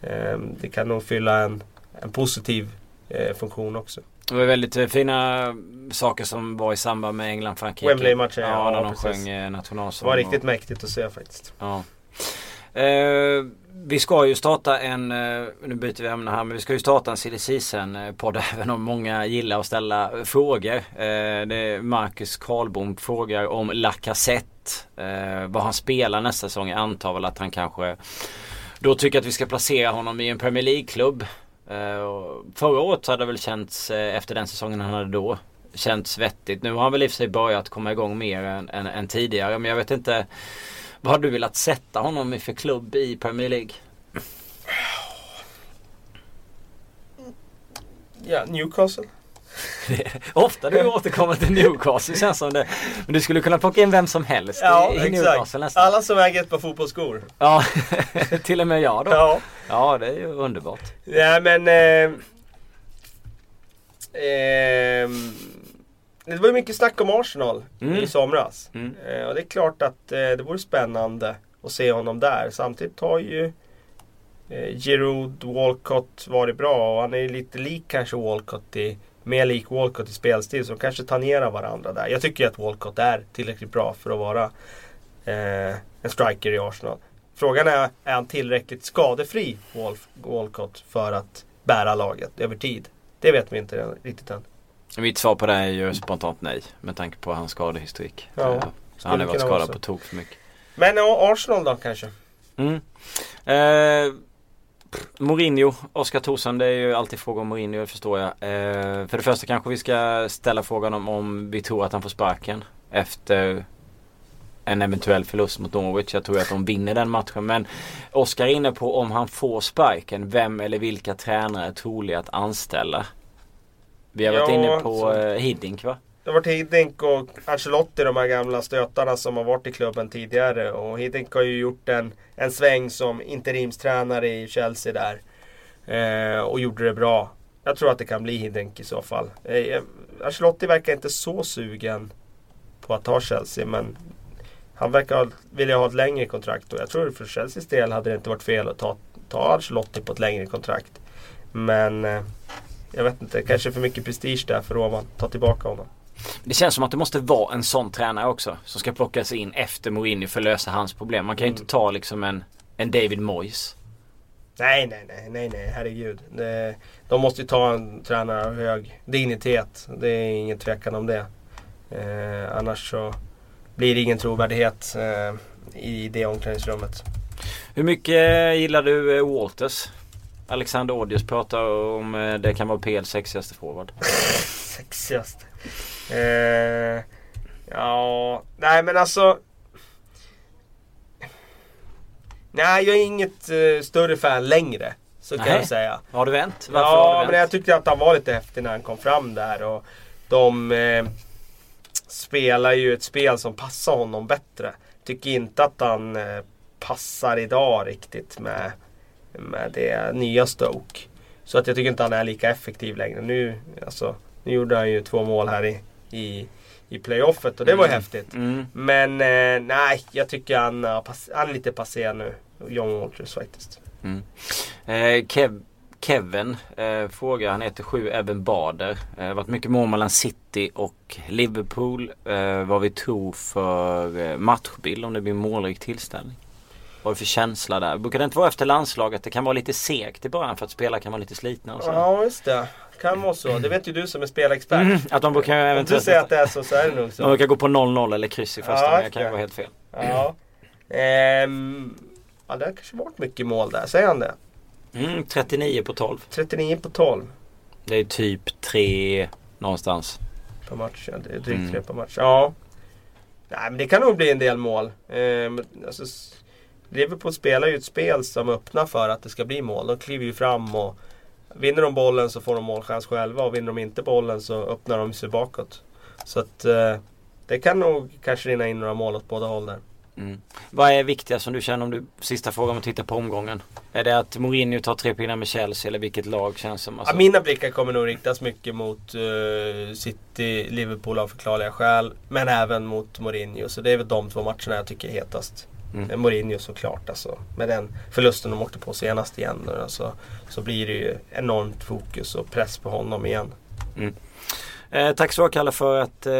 B: eh, det kan nog fylla en, en positiv eh, funktion också.
A: Det var väldigt eh, fina saker som var i samband med England-Frankrike.
B: Wembley-matchen,
A: ja, ja, när de precis. sjöng eh, nationalsång.
B: Det var riktigt och... mäktigt att se faktiskt.
A: Ja. Eh, vi ska ju starta en, eh, nu byter vi ämne här, men vi ska ju starta en silly season podd även om många gillar att ställa frågor. Eh, det är Marcus Karlbom frågar om Lacazette. Eh, vad han spelar nästa säsong. Jag antar väl att han kanske då tycker att vi ska placera honom i en Premier League-klubb. Eh, förra året så hade det väl känts, eh, efter den säsongen han hade då, känts vettigt. Nu har han väl i och för sig börjat komma igång mer än, än, än tidigare. Men jag vet inte vad har du velat sätta honom i för klubb i Premier League?
B: Ja, Newcastle.
A: Ofta du återkommer till Newcastle känns som det. Men du skulle kunna plocka in vem som helst ja, i, i Newcastle nästan.
B: Alla som äger ett par fotbollsskor.
A: Ja, till och med jag då. Ja. ja, det är ju underbart.
B: Ja, men... Eh, eh, det var ju mycket snack om Arsenal mm. i somras. Mm. Eh, och det är klart att eh, det vore spännande att se honom där. Samtidigt har ju eh, Giroud Walcott varit bra och han är ju lite lik kanske Walcott i mer lik Walcott i spelstil så de kanske tangerar varandra där. Jag tycker att Walcott är tillräckligt bra för att vara eh, en striker i Arsenal. Frågan är, är han tillräckligt skadefri Wolf, Walcott för att bära laget över tid? Det vet vi inte riktigt än.
A: Mitt svar på det är ju spontant nej. Med tanke på hans skadehistorik. Ja, så han har varit skadad på tok för mycket.
B: Men Arsenal då kanske?
A: Mm. Eh, Mourinho, Oskar Thorsen, det är ju alltid fråga om Mourinho, det förstår jag. Eh, för det första kanske vi ska ställa frågan om, om vi tror att han får sparken efter en eventuell förlust mot Norwich. Jag tror att de vinner den matchen. Men Oskar är inne på om han får sparken. Vem eller vilka tränare är troliga att anställa? Vi har varit ja, inne på så... Eh, Hiddink va?
B: Det har varit Hiddink och Ancelotti, de här gamla stötarna som har varit i klubben tidigare. Och Hiddink har ju gjort en, en sväng som interimstränare i Chelsea där. Eh, och gjorde det bra. Jag tror att det kan bli Hiddink i så fall. Eh, Ancelotti verkar inte så sugen på att ta Chelsea men han verkar vilja ha ett längre kontrakt och jag tror för Chelseas del hade det inte varit fel att ta, ta Ancelotti på ett längre kontrakt. Men eh, jag vet inte, kanske för mycket prestige där för Roman. Ta tillbaka honom.
A: Det känns som att det måste vara en sån tränare också. Som ska plockas in efter Mourinho för att lösa hans problem. Man kan ju mm. inte ta liksom en, en David Moyes.
B: Nej, nej, nej, nej, nej, herregud. Det, de måste ju ta en tränare av hög dignitet. Det är ingen tvekan om det. Eh, annars så blir det ingen trovärdighet eh, i det omklädningsrummet.
A: Hur mycket gillar du eh, Walters? Alexander Odius pratar om eh, det kan vara PL sexigaste forward.
B: sexigaste? Eh, ja, nej men alltså. Nej, jag är inget uh, större fan längre. Så nej. kan jag säga.
A: Har du vänt?
B: Varför ja, du vänt? men jag tyckte att han var lite häftig när han kom fram där. Och de eh, spelar ju ett spel som passar honom bättre. Tycker inte att han eh, passar idag riktigt med med det nya Stoke. Så att jag tycker inte han är lika effektiv längre. Nu, alltså, nu gjorde han ju två mål här i, i, i playoffet och det var ju mm. häftigt. Mm. Men eh, nej, jag tycker han, han är lite passé nu. John Walters faktiskt.
A: Mm. Eh, Kev, Kevin eh, frågar, han heter 7 Evan Bader. Det eh, varit mycket mål mellan City och Liverpool. Eh, vad vi tror för eh, matchbild om det blir målrik tillställning. Vad är det för känsla där? Brukar det inte vara efter landslaget? Det kan vara lite segt i början för att spelare kan vara lite slitna och så.
B: Ja, just det. Kan vara så. Det vet ju du som är spelexpert.
A: Mm, att de brukar
B: Om du
A: eventuellt
B: säger att det är så så är det nog
A: De
B: så.
A: brukar gå på 0-0 eller kryss i första
B: Ja,
A: men jag kan ju vara helt fel.
B: Ja. Ehm, ja, det har kanske varit mycket mål där. Säger han det?
A: Mm, 39 på 12.
B: 39 på 12
A: Det är typ 3 någonstans.
B: per match. Ja, det är drygt
A: Mm.
B: tre per match. Ja. Nej, men det kan nog bli en del mål. Ehm, alltså, Liverpool spelar ju ett spel som öppnar för att det ska bli mål. De kliver ju fram och vinner de bollen så får de målchans själva och vinner de inte bollen så öppnar de sig bakåt. Så att eh, det kan nog kanske rinna in några mål åt båda håll där.
A: Mm. Vad är viktigast som du känner om du, sista frågan om att titta på omgången? Är det att Mourinho tar tre pinnar med Chelsea eller vilket lag känns som? Alltså?
B: Ja, mina blickar kommer nog riktas mycket mot eh, City, Liverpool av förklarliga skäl. Men även mot Mourinho. Så det är väl de två matcherna jag tycker är hetast.
A: Mm.
B: Eh, Mourinho såklart alltså. Med den förlusten de åkte på senast igen nu, alltså, så blir det ju enormt fokus och press på honom igen.
A: Eh, tack så mycket Kalle för att eh,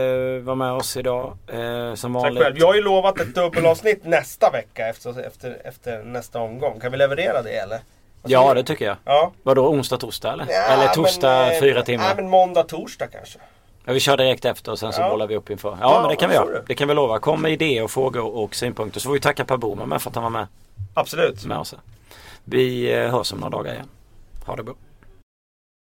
A: vara med oss idag. Eh, som
B: Tack själv. Jag har ju lovat ett dubbelavsnitt nästa vecka efter, efter, efter nästa omgång. Kan vi leverera det eller?
A: Ja det tycker jag.
B: Ja.
A: Vadå onsdag, torsdag eller?
B: Ja,
A: eller torsdag
B: men, eh,
A: fyra timmar?
B: Nej men måndag, torsdag kanske.
A: Ja, vi kör direkt efter och sen så
B: Ja.
A: bollar vi upp inför. Ja,
B: Ja,
A: men det kan vi göra. Det kan vi lova. Kom med idéer och frågor och synpunkter så får vi tacka Per Boman med för att han var med,
B: Absolut.
A: med oss. Vi eh, hörs om några dagar igen. Ha det bra.